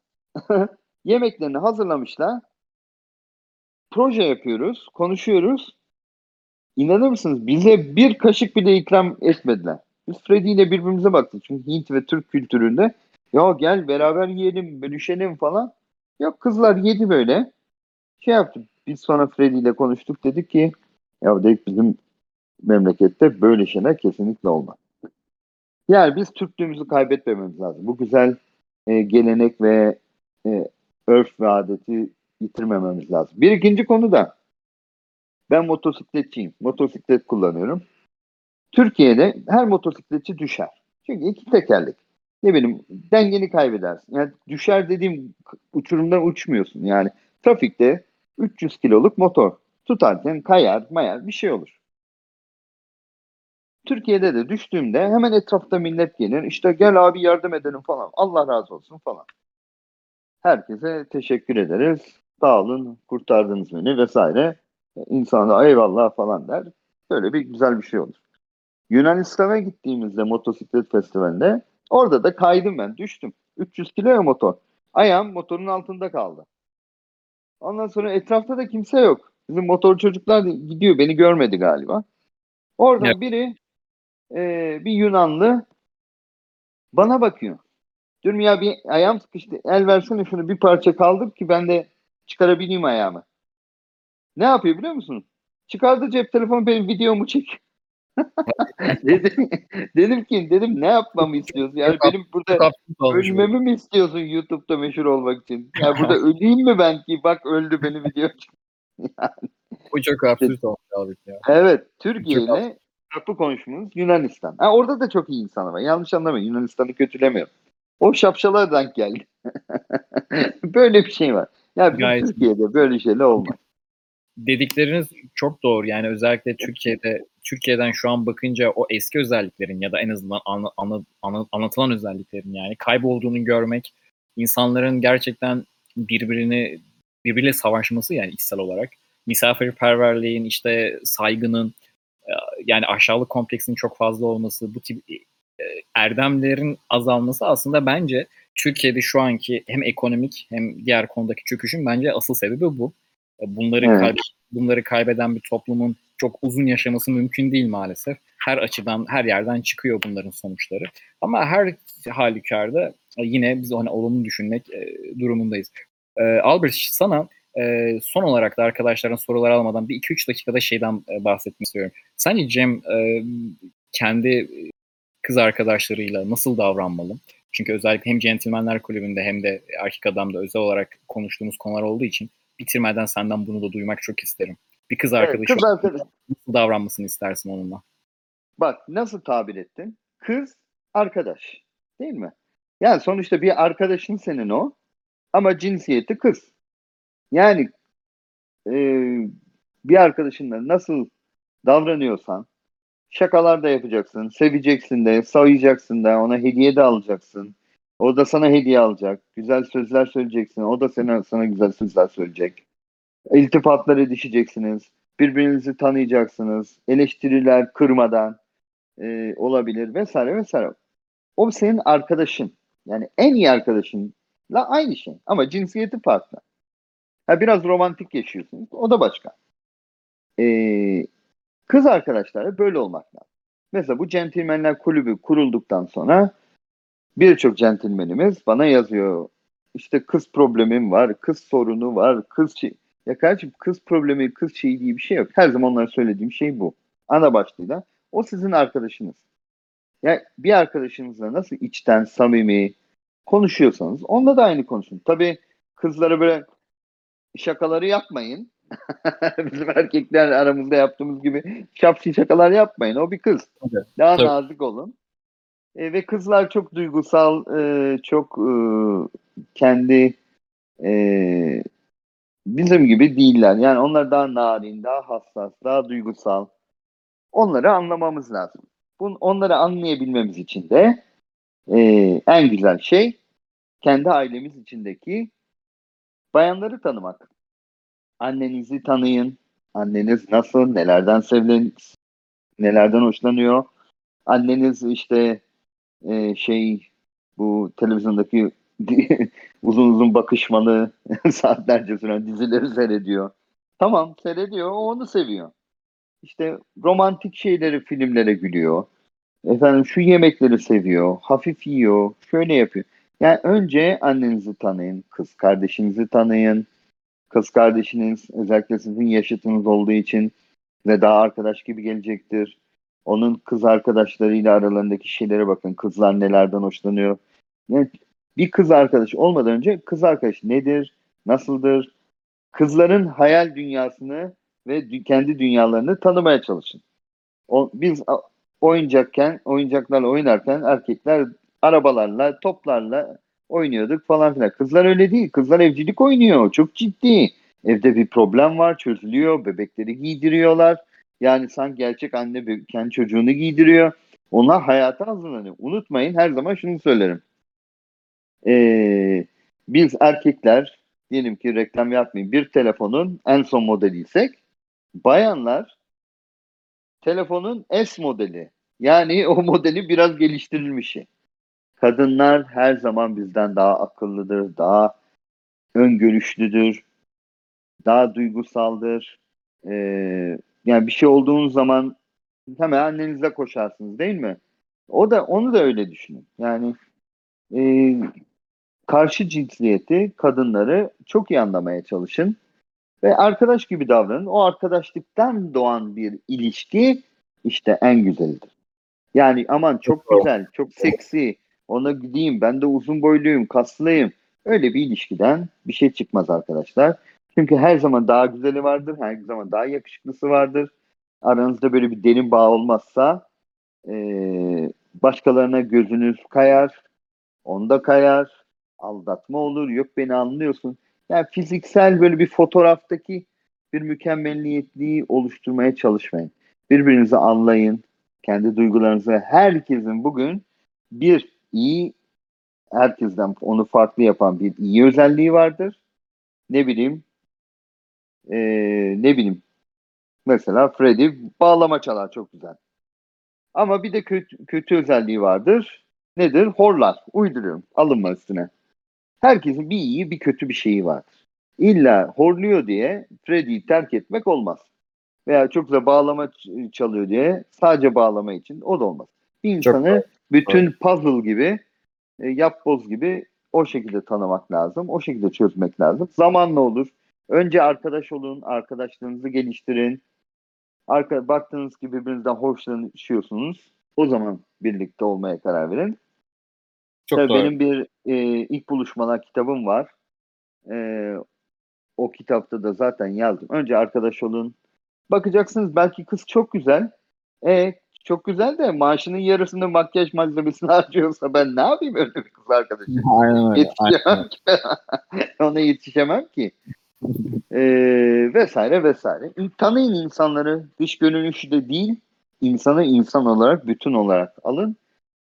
*laughs* yemeklerini hazırlamışlar. Proje yapıyoruz, konuşuyoruz. İnanır mısınız? Bize bir kaşık bile ikram etmediler. Biz Freddy ile birbirimize baktık. Çünkü Hint ve Türk kültüründe ya gel beraber yiyelim, bölüşelim falan. Yok kızlar yedi böyle. Şey yaptık. Biz sonra Freddy ile konuştuk. Dedik ki ya dedik bizim memlekette böyle şeyler kesinlikle olmaz. Yani biz Türklüğümüzü kaybetmememiz lazım. Bu güzel e, gelenek ve e, örf ve adeti yitirmememiz lazım. Bir ikinci konu da ben motosikletçiyim. Motosiklet kullanıyorum. Türkiye'de her motosikletçi düşer. Çünkü iki tekerlek. Ne bileyim dengeni kaybedersin. Yani düşer dediğim uçurumdan uçmuyorsun. Yani trafikte 300 kiloluk motor tutarken kayar mayar bir şey olur. Türkiye'de de düştüğümde hemen etrafta millet gelir. İşte gel abi yardım edelim falan. Allah razı olsun falan. Herkese teşekkür ederiz. Sağ olun, kurtardınız beni vesaire. İnsana eyvallah falan der. Böyle bir güzel bir şey olur. Yunanistan'a gittiğimizde motosiklet festivalinde orada da kaydım ben. Düştüm. 300 kilo motor. Ayağım motorun altında kaldı. Ondan sonra etrafta da kimse yok. Bizim motor çocuklar gidiyor. Beni görmedi galiba. Oradan Evet. biri e, bir Yunanlı bana bakıyor. Diyorum ya bir ayağım sıkıştı. El versene şunu bir parça kaldır ki ben de çıkarabileyim ayağımı. Ne yapıyor biliyor musun? Çıkardı cep telefonu benim videomu çek. *laughs* dedim, dedim ki dedim ne yapmamı istiyorsun? Yani benim burada ölmemi mi istiyorsun YouTube'da meşhur olmak için? Ya burada *laughs* öleyim mi ben ki? Bak öldü beni video çek. *laughs* Bu çok absürt olmuş abi ya. Evet, Türkiye ile kapı konuşmamız Yunanistan. Ha, orada da çok iyi insan var. Yanlış anlamayın. Yunanistan'ı kötülemiyorum. O şapşalara denk geldi. böyle bir şey var. Ya Gayet. Türkiye'de böyle şeyler olmaz. Dedikleriniz çok doğru. Yani özellikle Türkiye'de Türkiye'den şu an bakınca o eski özelliklerin ya da en azından anla- anla- anla- anlatılan özelliklerin yani kaybolduğunu görmek, insanların gerçekten birbirini birbiriyle savaşması yani içsel olarak misafirperverliğin işte saygının e, yani aşağılık kompleksinin çok fazla olması bu tip e, erdemlerin azalması aslında bence Türkiye'de şu anki hem ekonomik hem diğer konudaki çöküşün bence asıl sebebi bu. Bunları Evet. kay- bunları kaybeden bir toplumun çok uzun yaşaması mümkün değil maalesef. Her açıdan, her yerden çıkıyor bunların sonuçları. Ama her halükarda e, yine biz hani olumlu düşünmek e, durumundayız. E, Albert sana e, son olarak da arkadaşların sorular almadan bir 2-3 dakikada şeyden e, bahsetmek istiyorum. Sence Cem e, kendi kız arkadaşlarıyla nasıl davranmalı? Çünkü özellikle hem Centilmenler Kulübü'nde hem de Erkek Adam'da özel olarak konuştuğumuz konular olduğu için bitirmeden senden bunu da duymak çok isterim. Bir kız Evet, arkadaşı kız arkadaş. nasıl davranmasını istersin onunla? Bak nasıl tabir ettin? Kız arkadaş. Değil mi? Yani sonuçta bir arkadaşın senin o. Ama cinsiyeti kız. Yani e, bir arkadaşınla nasıl davranıyorsan şakalar da yapacaksın, seveceksin de, sayacaksın da, ona hediye de alacaksın. O da sana hediye alacak. Güzel sözler söyleyeceksin. O da sana, sana güzel sözler söyleyecek. İltifatlar edişeceksiniz. Birbirinizi tanıyacaksınız. Eleştiriler kırmadan e, olabilir vesaire vesaire. O senin arkadaşın. Yani en iyi arkadaşınla aynı şey. Ama cinsiyeti farklı. Ha, biraz romantik yaşıyorsunuz. O da başka. Ee, kız arkadaşlarla böyle olmak lazım. Mesela bu centilmenler kulübü kurulduktan sonra birçok centilmenimiz bana yazıyor. İşte kız problemim var, kız sorunu var, kız şey. Ya kardeşim kız problemi, kız şeyi diye bir şey yok. Her zaman onlara söylediğim şey bu. Ana başlığıyla. O sizin arkadaşınız. Ya bir arkadaşınızla nasıl içten, samimi konuşuyorsanız onunla da aynı konuşun. Tabii kızlara böyle şakaları yapmayın. *laughs* Bizim erkekler aramızda yaptığımız gibi şapşi şakalar yapmayın. O bir kız. Tabii, Daha tabii. nazik olun. E, ve kızlar çok duygusal, e, çok e, kendi e, bizim gibi değiller. Yani onlar daha narin, daha hassas, daha duygusal. Onları anlamamız lazım. Bun, onları anlayabilmemiz için de e, en güzel şey kendi ailemiz içindeki Bayanları tanımak. Annenizi tanıyın. Anneniz nasıl, nelerden sevilen, nelerden hoşlanıyor. Anneniz işte e, şey bu televizyondaki *laughs* uzun uzun bakışmalı *laughs* saatlerce süren dizileri seyrediyor. Tamam seyrediyor, onu seviyor. İşte romantik şeyleri, filmlere gülüyor. Efendim şu yemekleri seviyor, hafif yiyor, şöyle yapıyor. Yani önce annenizi tanıyın, kız kardeşinizi tanıyın. Kız kardeşiniz özellikle sizin yaşıtınız olduğu için ve daha arkadaş gibi gelecektir. Onun kız arkadaşlarıyla aralarındaki şeylere bakın. Kızlar nelerden hoşlanıyor. Yani bir kız arkadaş olmadan önce kız arkadaş nedir, nasıldır? Kızların hayal dünyasını ve kendi dünyalarını tanımaya çalışın. O, biz oyuncakken, oyuncaklarla oynarken erkekler arabalarla, toplarla oynuyorduk falan filan. Kızlar öyle değil. Kızlar evcilik oynuyor. Çok ciddi. Evde bir problem var, çözülüyor. Bebekleri giydiriyorlar. Yani sanki gerçek anne be- kendi çocuğunu giydiriyor. Onlar hayata hazırlanıyor. Unutmayın her zaman şunu söylerim. Ee, biz erkekler diyelim ki reklam yapmayayım bir telefonun en son modeliysek bayanlar telefonun S modeli. Yani *laughs* o modeli biraz geliştirilmişi. Kadınlar her zaman bizden daha akıllıdır, daha öngörüşlüdür, daha duygusaldır. Ee, yani bir şey olduğunuz zaman hemen annenize koşarsınız değil mi? O da onu da öyle düşünün. Yani e, karşı cinsiyeti, kadınları çok iyi anlamaya çalışın ve arkadaş gibi davranın. O arkadaşlıktan doğan bir ilişki işte en güzelidir. Yani aman çok güzel, çok seksi, ona gideyim, ben de uzun boyluyum, kaslıyım. Öyle bir ilişkiden bir şey çıkmaz arkadaşlar. Çünkü her zaman daha güzeli vardır, her zaman daha yakışıklısı vardır. Aranızda böyle bir derin bağ olmazsa eee, başkalarına gözünüz kayar, onda kayar, aldatma olur, yok beni anlıyorsun. Yani fiziksel böyle bir fotoğraftaki bir mükemmelliyetliği oluşturmaya çalışmayın. Birbirinizi anlayın, kendi duygularınızı. Herkesin bugün bir iyi, herkesten onu farklı yapan bir iyi özelliği vardır. Ne bileyim, eee, ne bileyim, mesela Freddy bağlama çalar çok güzel. Ama bir de kötü, kötü özelliği vardır. Nedir? Horlar. Uyduruyorum. Alınma üstüne. Herkesin bir iyi bir kötü bir şeyi vardır. İlla horluyor diye Freddy'yi terk etmek olmaz. Veya çok da bağlama çalıyor diye sadece bağlama için o da olmaz. Bir Çok insanı bütün puzzle gibi, e, yapboz gibi o şekilde tanımak lazım. O şekilde çözmek lazım. Zamanla olur. Önce arkadaş olun, arkadaşlığınızı geliştirin. Arka, baktığınız gibi birbirinizden hoşlanışıyorsunuz. O zaman birlikte olmaya karar verin. Çok Tabii doğru. benim bir e, ilk buluşmalar kitabım var. E, o kitapta da zaten yazdım. Önce arkadaş olun. Bakacaksınız belki kız çok güzel. E çok güzel de maaşının yarısını makyaj malzemesine *laughs* harcıyorsa ben ne yapayım öyle bir kız arkadaşı? Aynen öyle. aynen Yetişemem öyle. ki. *laughs* Ona yetişemem ki. E, vesaire vesaire. Tanıyın insanları. Dış görünüşü de değil. insanı insan olarak, bütün olarak alın.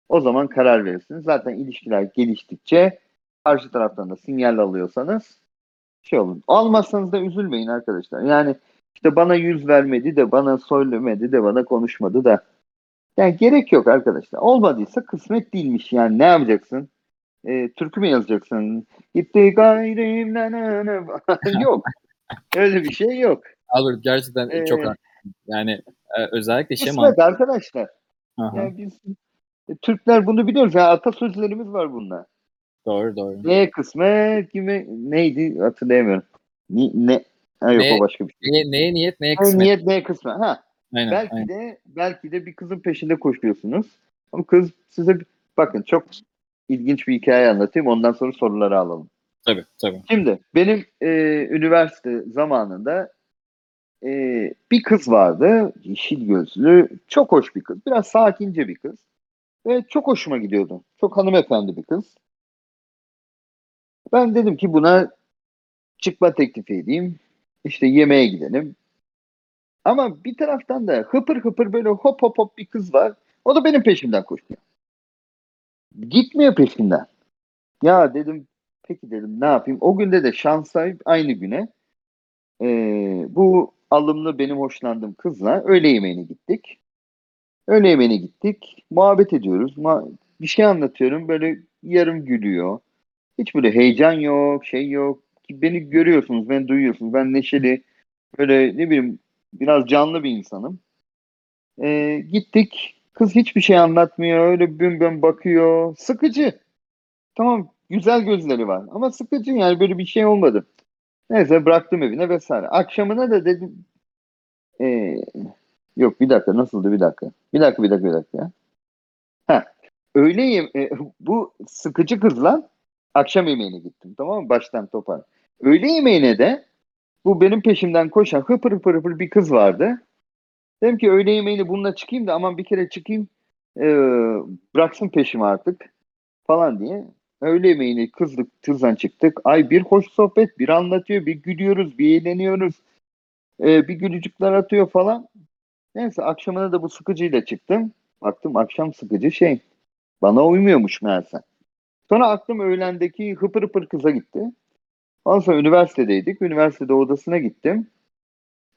O zaman karar verirsiniz. Zaten ilişkiler geliştikçe karşı taraftan da sinyal alıyorsanız şey olun. Almazsanız da üzülmeyin arkadaşlar. Yani işte bana yüz vermedi de bana söylemedi de bana konuşmadı da. Yani gerek yok arkadaşlar. Olmadıysa kısmet değilmiş. Yani ne yapacaksın? E, türkü mü yazacaksın? Gitti gayrim na na na. *laughs* yok. Öyle bir şey yok. Albert gerçekten Ee, çok. Yani e, özellikle şey Kısmet arkadaşlar. Aha, Yani biz e, Türkler bunu biliyoruz. Yani atasözlerimiz var bunlar. doğru doğru. Neye kısmet kime neydi hatırlayamıyorum. Ni, ne ha, yok Ne- o başka bir şey. Neye, neye niyet neye kısmet. niyet neye kısmet. Ha Aynen, belki aynen. de belki de bir kızın peşinde koşuyorsunuz. Ama kız size bakın çok ilginç bir hikaye anlatayım. Ondan sonra soruları alalım. Tabii tabii. Şimdi benim e, üniversite zamanında e, bir kız vardı. Yeşil gözlü. Çok hoş bir kız. Biraz sakince bir kız. Ve çok hoşuma gidiyordu. Çok hanımefendi bir kız. Ben dedim ki buna çıkma teklifi edeyim. İşte yemeğe gidelim. Ama bir taraftan da hıpır hıpır böyle hop hop hop bir kız var. O da benim peşimden koşuyor. Gitmiyor peşimden. Ya dedim peki dedim ne yapayım? O günde de şansa aynı güne ee, bu alımlı benim hoşlandığım kızla öğle yemeğine gittik. Öğle yemeğine gittik. Muhabbet ediyoruz. Ma- bir şey anlatıyorum. Böyle yarım gülüyor. Hiç böyle heyecan yok, şey yok. Beni görüyorsunuz, beni duyuyorsunuz. Ben neşeli, böyle ne bileyim biraz canlı bir insanım. Ee, gittik. Kız hiçbir şey anlatmıyor. Öyle büm büm bakıyor. Sıkıcı. Tamam güzel gözleri var ama sıkıcı yani böyle bir şey olmadı. Neyse bıraktım evine vesaire. Akşamına da dedim ee, yok bir dakika nasıldı bir dakika. Bir dakika bir dakika bir dakika. Ha, öğle yem- e, bu sıkıcı kızla akşam yemeğine gittim tamam mı? Baştan topar. Öğle yemeğine de bu benim peşimden koşan hıpır hıpır hıpır bir kız vardı. Dedim ki öğle yemeğine bununla çıkayım da aman bir kere çıkayım e, bıraksın peşimi artık falan diye. Öğle yemeğine kızlık kızdan çıktık. Ay bir hoş sohbet, bir anlatıyor, bir gülüyoruz, bir eğleniyoruz. E, bir gülücükler atıyor falan. Neyse akşamına da bu sıkıcıyla çıktım. Baktım akşam sıkıcı şey. Bana uymuyormuş meğerse. Sonra aklım öğlendeki hıpır hıpır kıza gitti. Ondan sonra üniversitedeydik. Üniversitede odasına gittim.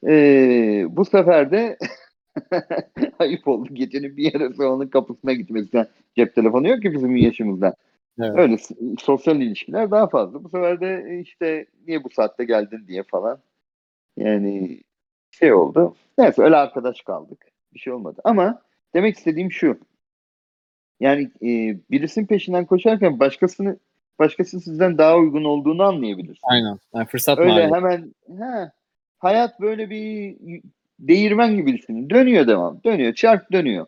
Ee, bu sefer de *laughs* ayıp oldu. Gecenin bir yarısı onun kapısına gitmekten. Cep telefonu yok ki bizim yaşımızda. Evet. Öyle sosyal ilişkiler daha fazla. Bu sefer de işte niye bu saatte geldin diye falan. Yani şey oldu. Neyse öyle arkadaş kaldık. Bir şey olmadı. Ama demek istediğim şu. Yani e, birisinin peşinden koşarken başkasını başkası sizden daha uygun olduğunu anlayabilirsiniz. Aynen. Yani fırsat Öyle maliyeti. hemen he, hayat böyle bir değirmen gibi düşünün. Dönüyor devam. Dönüyor. Çark dönüyor.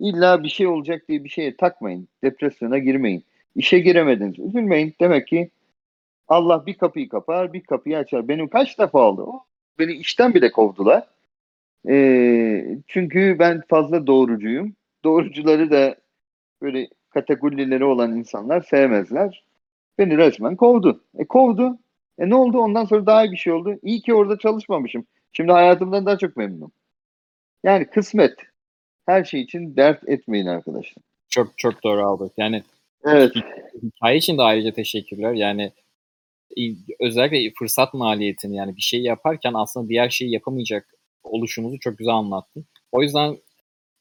İlla bir şey olacak diye bir şeye takmayın. Depresyona girmeyin. İşe giremediniz. Üzülmeyin. Demek ki Allah bir kapıyı kapar, bir kapıyı açar. Benim kaç defa oldu? Beni işten bile kovdular. Ee, çünkü ben fazla doğrucuyum. Doğrucuları da böyle kategorileri olan insanlar sevmezler. Beni resmen kovdu. E kovdu. E ne oldu? Ondan sonra daha iyi bir şey oldu. İyi ki orada çalışmamışım. Şimdi hayatımdan daha çok memnunum. Yani kısmet. Her şey için dert etmeyin arkadaşlar. Çok çok doğru Albert. Yani Evet. hikaye için de ayrıca teşekkürler. Yani e, özellikle fırsat maliyetini yani bir şey yaparken aslında diğer şeyi yapamayacak oluşumuzu çok güzel anlattın. O yüzden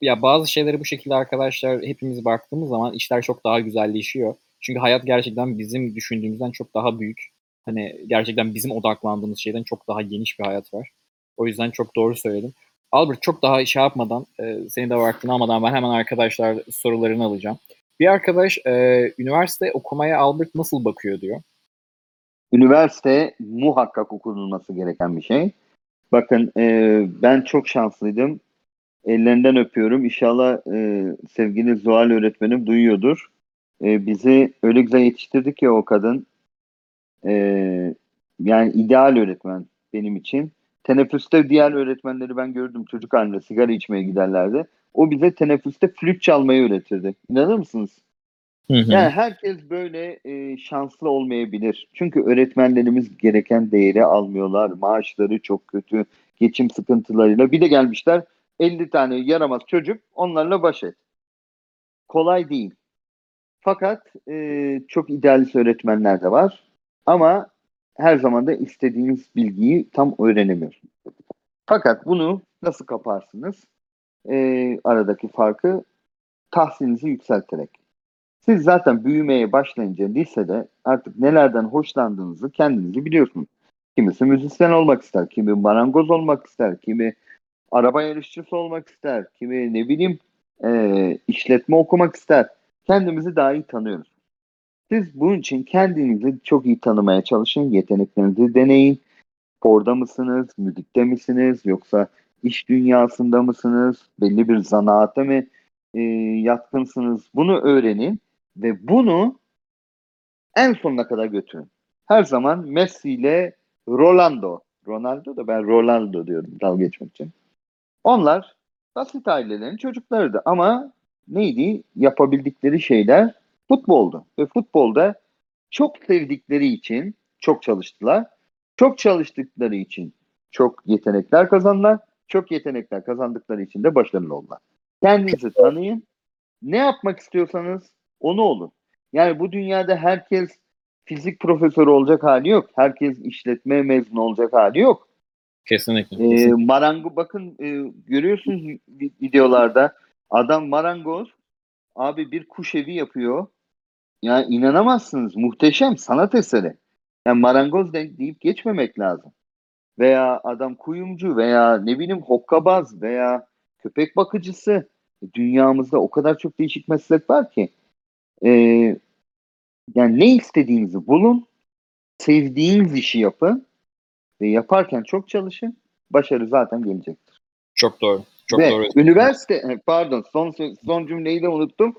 ya bazı şeyleri bu şekilde arkadaşlar hepimiz baktığımız zaman işler çok daha güzelleşiyor. Çünkü hayat gerçekten bizim düşündüğümüzden çok daha büyük. Hani gerçekten bizim odaklandığımız şeyden çok daha geniş bir hayat var. O yüzden çok doğru söyledim. Albert çok daha şey yapmadan, e, seni de vaktini almadan ben hemen arkadaşlar sorularını alacağım. Bir arkadaş e, üniversite okumaya Albert nasıl bakıyor diyor. Üniversite muhakkak okunulması gereken bir şey. Bakın e, ben çok şanslıydım. Ellerinden öpüyorum. İnşallah e, sevgili Zuhal öğretmenim duyuyordur. E, bizi öyle güzel yetiştirdi ki o kadın. E, yani ideal öğretmen benim için. Teneffüste diğer öğretmenleri ben gördüm. Çocuk halinde sigara içmeye giderlerdi. O bize teneffüste flüt çalmayı öğretirdi. İnanır mısınız? Yani herkes böyle e, şanslı olmayabilir. Çünkü öğretmenlerimiz gereken değeri almıyorlar. Maaşları çok kötü. Geçim sıkıntılarıyla. Bir de gelmişler 50 tane yaramaz çocuk onlarla baş et. Kolay değil. Fakat e, çok idealist öğretmenler de var. Ama her zaman da istediğiniz bilgiyi tam öğrenemiyorsunuz. Fakat bunu nasıl kaparsınız? E, aradaki farkı tahsilinizi yükselterek. Siz zaten büyümeye başlayınca lisede artık nelerden hoşlandığınızı kendinizi biliyorsunuz. Kimisi müzisyen olmak ister, kimi marangoz olmak ister, kimi araba yarışçısı olmak ister, kimi ne bileyim e, işletme okumak ister. Kendimizi daha iyi tanıyoruz. Siz bunun için kendinizi çok iyi tanımaya çalışın, yeteneklerinizi deneyin. Sporda mısınız, müzikte misiniz, yoksa iş dünyasında mısınız, belli bir zanaata mı e, yatkınsınız? Bunu öğrenin ve bunu en sonuna kadar götürün. Her zaman Messi ile Rolando, Ronaldo da ben Ronaldo diyorum dalga geçmek için. Onlar basit ailelerin çocuklarıydı ama neydi? Yapabildikleri şeyler futboldu. Ve futbolda çok sevdikleri için çok çalıştılar. Çok çalıştıkları için çok yetenekler kazandılar. Çok yetenekler kazandıkları için de başarılı oldular. Kendinizi tanıyın. Ne yapmak istiyorsanız onu olun. Yani bu dünyada herkes fizik profesörü olacak hali yok. Herkes işletme mezunu olacak hali yok. Kesinlikle. Ee, kesinlikle. marango bakın e, görüyorsunuz vi- videolarda adam marangoz abi bir kuş evi yapıyor. Ya inanamazsınız muhteşem sanat eseri. Yani marangoz de- deyip geçmemek lazım. Veya adam kuyumcu veya ne bileyim hokkabaz veya köpek bakıcısı. Dünyamızda o kadar çok değişik meslek var ki. Ee, yani ne istediğinizi bulun, sevdiğiniz işi yapın ve yaparken çok çalışın. Başarı zaten gelecek. Çok doğru. Çok Ve doğru. üniversite e, pardon son son cümleyi de unuttum.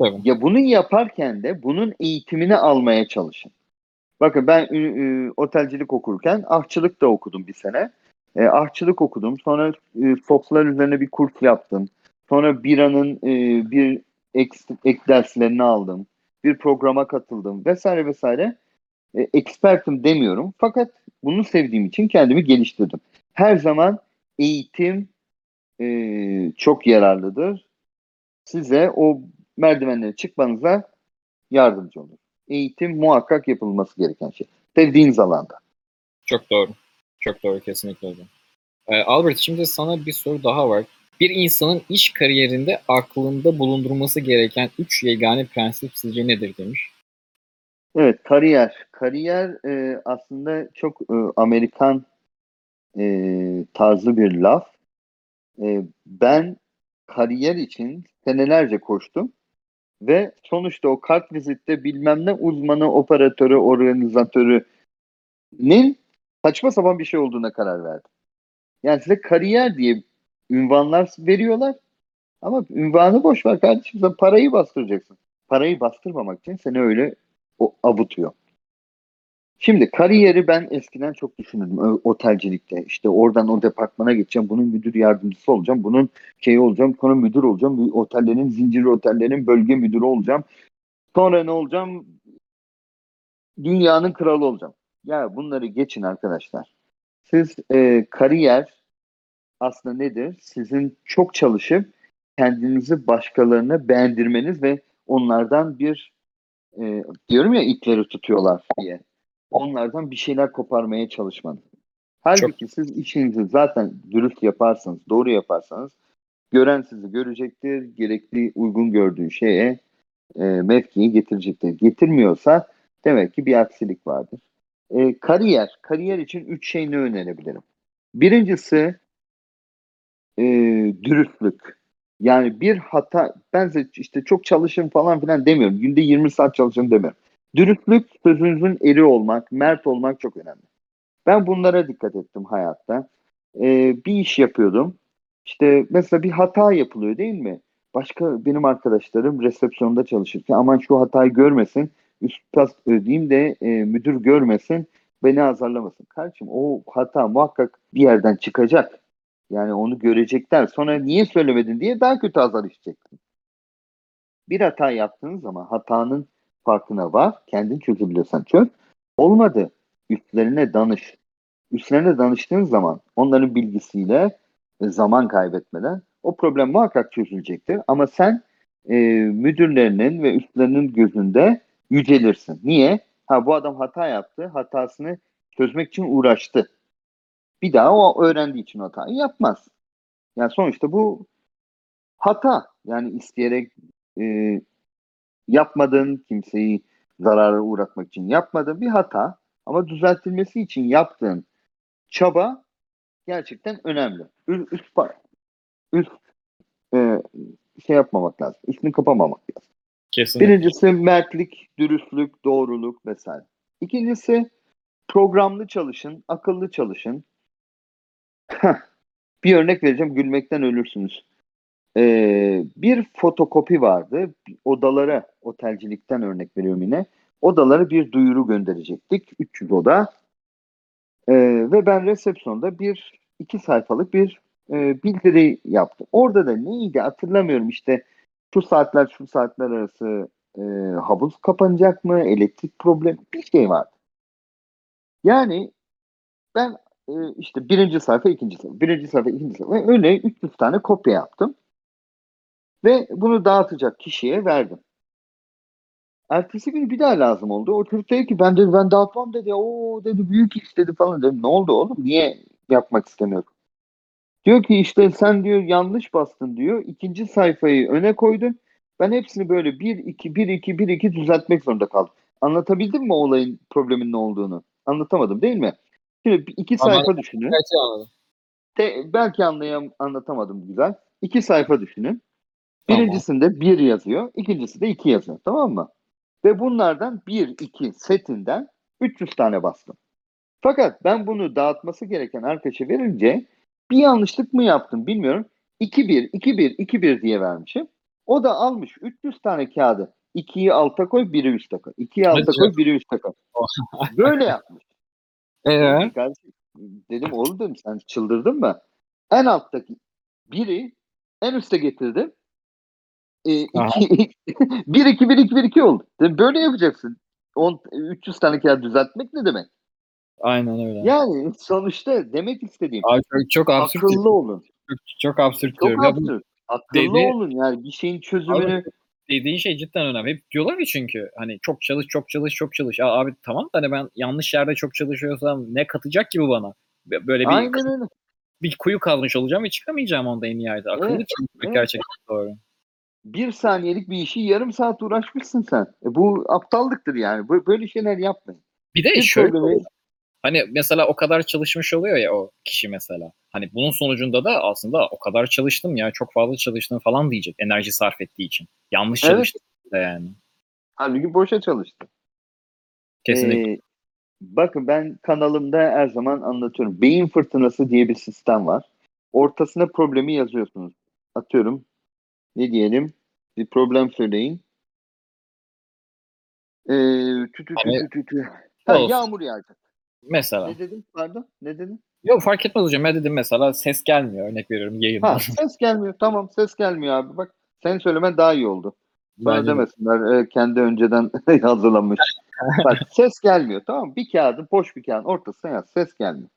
Tabii. Ya bunu yaparken de bunun eğitimini almaya çalışın. Bakın ben ü- otelcilik okurken ahçılık da okudum bir sene. E, ahçılık okudum. Sonra e, soslar üzerine bir kurs yaptım. Sonra biranın e, bir ek, ek derslerini aldım. Bir programa katıldım vesaire vesaire. E, expertim demiyorum. Fakat bunu sevdiğim için kendimi geliştirdim. Her zaman eğitim e, çok yararlıdır. Size o merdivenleri çıkmanıza yardımcı olur. Eğitim muhakkak yapılması gereken şey. Sevdiğiniz alanda. Çok doğru. Çok doğru. Kesinlikle öyle. Ee, Albert şimdi sana bir soru daha var. Bir insanın iş kariyerinde aklında bulundurması gereken üç yegane prensip sizce nedir demiş. Evet, kariyer. Kariyer e, aslında çok e, Amerikan e, tarzı bir laf. E, ben kariyer için senelerce koştum ve sonuçta o kart vizitte bilmem ne uzmanı, operatörü, organizatörünün saçma sapan bir şey olduğuna karar verdim. Yani size kariyer diye ünvanlar veriyorlar ama ünvanı boş ver kardeşim sen parayı bastıracaksın. Parayı bastırmamak için seni öyle o avutuyor. Şimdi kariyeri ben eskiden çok düşünürdüm otelcilikte. İşte oradan o departmana geçeceğim. Bunun müdür yardımcısı olacağım. Bunun şeyi olacağım. Sonra müdür olacağım. Otellerin, zincir otellerin bölge müdürü olacağım. Sonra ne olacağım? Dünyanın kralı olacağım. Ya bunları geçin arkadaşlar. Siz e, kariyer aslında nedir? Sizin çok çalışıp kendinizi başkalarına beğendirmeniz ve onlardan bir e, diyorum ya ipleri tutuyorlar diye. Onlardan bir şeyler koparmaya çalışmanız. Halbuki siz işinizi zaten dürüst yaparsanız, doğru yaparsanız gören sizi görecektir. Gerekli uygun gördüğü şeye e, mevkiyi getirecektir. Getirmiyorsa demek ki bir aksilik vardır. E, kariyer. Kariyer için üç şey ne önerebilirim? Birincisi e, dürüstlük. Yani bir hata, ben size işte çok çalışın falan filan demiyorum. Günde 20 saat çalışın demiyorum. Dürüstlük, sözünüzün eri olmak, mert olmak çok önemli. Ben bunlara dikkat ettim hayatta. Ee, bir iş yapıyordum. İşte mesela bir hata yapılıyor değil mi? Başka benim arkadaşlarım resepsiyonda çalışırken aman şu hatayı görmesin, üst pas ödeyeyim de e, müdür görmesin, beni azarlamasın. Kardeşim o hata muhakkak bir yerden çıkacak. Yani onu görecekler. Sonra niye söylemedin diye daha kötü azar işeceksin. Bir hata yaptığın zaman hatanın farkına var. Kendin çözebiliyorsan çöz. Olmadı. Üstlerine danış. Üstlerine danıştığın zaman onların bilgisiyle e, zaman kaybetmeden o problem muhakkak çözülecektir. Ama sen e, müdürlerinin ve üstlerinin gözünde yücelirsin. Niye? Ha bu adam hata yaptı. Hatasını çözmek için uğraştı. Bir daha o öğrendiği için hatayı yapmaz. Yani sonuçta bu hata. Yani isteyerek e, yapmadın, kimseyi zarara uğratmak için yapmadın bir hata. Ama düzeltilmesi için yaptığın çaba gerçekten önemli. Üst, üst, üst e, şey yapmamak lazım. Üstünü kapamamak lazım. Kesinlikle. Birincisi mertlik, dürüstlük, doğruluk vesaire. İkincisi programlı çalışın, akıllı çalışın. bir örnek vereceğim, gülmekten ölürsünüz. Ee, bir fotokopi vardı. Odalara, otelcilikten örnek veriyorum yine. Odalara bir duyuru gönderecektik. 300 oda. Ee, ve ben resepsiyonda bir iki sayfalık bir e, bildiri yaptım. Orada da neydi hatırlamıyorum işte şu saatler şu saatler arası e, havuz kapanacak mı? Elektrik problemi bir şey vardı. Yani ben e, işte birinci sayfa, ikinci sayfa, birinci sayfa, ikinci sayfa öyle 300 tane kopya yaptım. Ve bunu dağıtacak kişiye verdim. Ertesi gün bir daha lazım oldu. O çocuk dedi ki ben dedi ben dağıtmam dedi. O dedi büyük iş dedi falan dedim. Ne oldu oğlum? Niye yapmak istemiyorsun? Diyor ki işte sen diyor yanlış bastın diyor. İkinci sayfayı öne koydun. Ben hepsini böyle 1 2 1 2 1 2 düzeltmek zorunda kaldım. Anlatabildim mi olayın problemin ne olduğunu? Anlatamadım değil mi? Şimdi iki Ama- sayfa düşünün. Evet anladım. Te- belki anlayam anlatamadım güzel. İki sayfa düşünün. Tamam. Birincisinde bir yazıyor, ikincisi de iki yazıyor. Tamam mı? Ve bunlardan bir, iki setinden 300 tane bastım. Fakat ben bunu dağıtması gereken arkadaşa verince bir yanlışlık mı yaptım bilmiyorum. 2-1, 2-1, 2-1 diye vermişim. O da almış 300 tane kağıdı. 2'yi alta koy, 1'i üste koy. 2'yi alta koy, 1'i üste koy. Böyle yapmış. *laughs* Ee, kardeşim, dedim oğlum dedim sen çıldırdın mı? En alttaki biri en üste getirdim. E, iki, 1 2 1 2 1 2 oldu. Böyle yapacaksın. 10 300 tane kağıt düzeltmek ne demek? aynen öyle. Yani sonuçta demek istediğim Abi çok, çok absürt. akıllı olun. Çok, çok absürt Çok diyorum. Ya bu absürt. Akıllı dedi- olun yani bir şeyin çözümünü dediğin şey cidden önemli. Hep diyorlar ya çünkü hani çok çalış çok çalış çok çalış. Ya abi tamam da hani ben yanlış yerde çok çalışıyorsam ne katacak ki bu bana? Böyle bir aynen öyle. bir kuyu kazmış olacağım ve çıkamayacağım onda en yerde. Akıllı Evet, çalışmak evet. gerçekten doğru. Bir saniyelik bir işi yarım saat uğraşmışsın sen. E, bu aptallıktır yani. Bö- Böyle şeyler yapmayın. Bir de Bir şöyle problemi-. Hani mesela o kadar çalışmış oluyor ya o kişi mesela. Hani bunun sonucunda da aslında o kadar çalıştım ya çok fazla çalıştım falan diyecek enerji sarf ettiği için. Yanlış Evet. yani. Halbuki boşa çalıştı. Kesinlikle. Ee, bakın ben kanalımda her zaman anlatıyorum. Beyin fırtınası diye bir sistem var. Ortasına problemi yazıyorsunuz. Atıyorum. Ne diyelim? Bir problem söyleyin. Ee, tü tü tü tü tü tü. Ha, Olsun. yağmur yağacak. mesela. Ne dedim? Pardon. Ne dedim? Yok fark etmez hocam. Ben dedim mesela ses gelmiyor. Örnek veriyorum yayından. Ha, *laughs* ses gelmiyor. Tamam ses gelmiyor abi. Bak sen söylemen daha iyi oldu. Bana Bence de. demesinler e, kendi önceden *laughs* hazırlanmış. *laughs* Bak ses gelmiyor tamam mı? Bir kağıdın boş bir kağıdın ortasına yaz. Ses gelmiyor.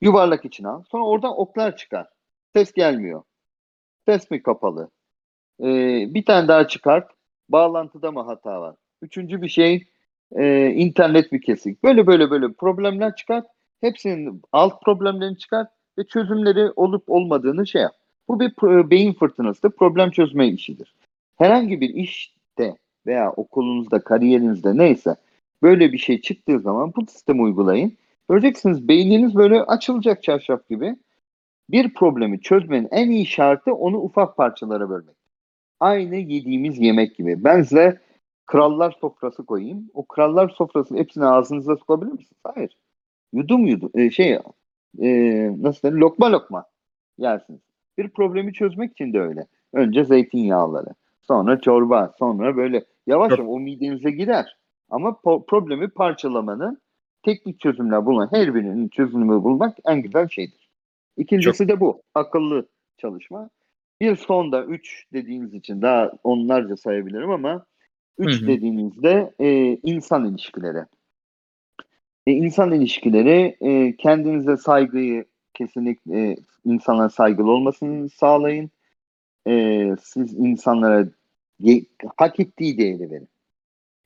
Yuvarlak içine al. Sonra oradan oklar çıkar. Ses gelmiyor. Ses mi kapalı? Ee, bir tane daha çıkart. Bağlantıda mı hata var? Üçüncü bir şey e, internet mi kesik? Böyle böyle böyle problemler çıkar. Hepsinin alt problemlerini çıkar ve çözümleri olup olmadığını şey yap. Bu bir beyin fırtınası, problem çözme işidir. Herhangi bir işte veya okulunuzda, kariyerinizde neyse böyle bir şey çıktığı zaman bu sistemi uygulayın. Göreceksiniz beyniniz böyle açılacak çarşaf gibi. Bir problemi çözmenin en iyi şartı onu ufak parçalara bölmek. Aynı yediğimiz yemek gibi. Ben size krallar sofrası koyayım. O krallar sofrasının hepsini ağzınıza sokabilir misiniz? Hayır. Yudum yudum. e, şey e, nasıl denir? Lokma lokma yersiniz. Bir problemi çözmek için de öyle. Önce zeytinyağları, sonra çorba, sonra böyle yavaş yavaş o midenize gider. Ama po- problemi parçalamanın teknik çözümler bulman, her birinin çözümünü bulmak en güzel şeydir. İkincisi de bu. Akıllı çalışma. Bir sonda 3 dediğiniz için daha onlarca sayabilirim ama 3 Hı hı. dediğinizde e, insan ilişkileri. E, insan ilişkileri e, kendinize saygıyı kesinlikle e, insana saygılı olmasını sağlayın. E, siz insanlara ye- hak ettiği değeri verin.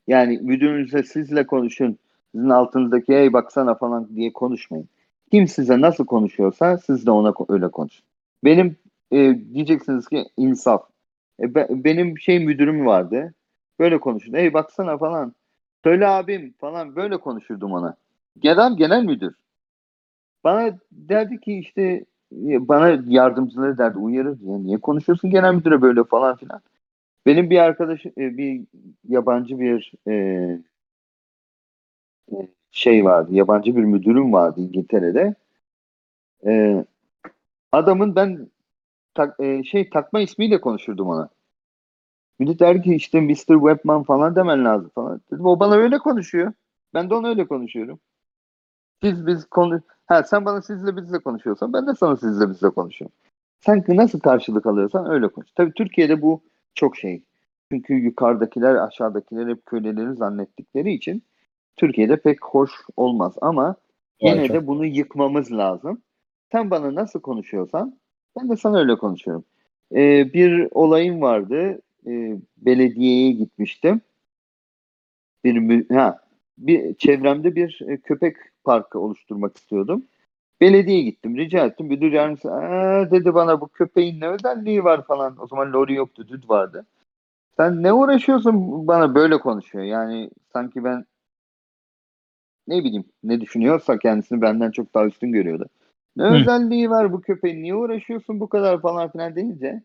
Yani müdürünüzle sizle konuşun. Sizin altınızdaki hey baksana falan diye konuşmayın. Kim size nasıl konuşuyorsa siz de ona öyle konuşun. Benim e, diyeceksiniz ki insaf. E, be- benim şey müdürüm vardı. Böyle konuşun. Hey baksana falan. Söyle abim falan böyle konuşurdum ona. Genel genel müdür. Bana derdi ki işte e, bana yardımcıları derdi uyarır ya niye konuşuyorsun genel müdüre böyle falan filan. Benim bir arkadaş e, bir yabancı bir e, şey vardı. Yabancı bir müdürüm vardı İngiltere'de. Adamın ben tak, e, şey takma ismiyle konuşurdum ona. Millet der ki işte Mr. Webman falan demen lazım falan. Dedim o bana öyle konuşuyor. Ben de ona öyle konuşuyorum. Siz biz konu ha sen bana sizle bizle konuşuyorsan ben de sana sizle bizle konuşuyorum. Sen nasıl karşılık alıyorsan öyle konuş. Tabii Türkiye'de bu çok şey. Çünkü yukarıdakiler aşağıdakiler hep köleleri zannettikleri için Türkiye'de pek hoş olmaz ama yine de bunu yıkmamız lazım. Sen bana nasıl konuşuyorsan ben de sana öyle konuşuyorum. Ee, bir olayım vardı. Ee, belediyeye gitmiştim. Bir ha bir çevremde bir e, köpek parkı oluşturmak istiyordum. Belediyeye gittim, rica ettim. Müdür yardımcısı dedi bana bu köpeğin ne özelliği var falan. O zaman lori yoktu, düd vardı. Sen ne uğraşıyorsun bana böyle konuşuyor. Yani sanki ben ne bileyim ne düşünüyorsa kendisini benden çok daha üstün görüyordu. Ne Hı. özelliği var bu köpeğin niye uğraşıyorsun bu kadar falan filan deyince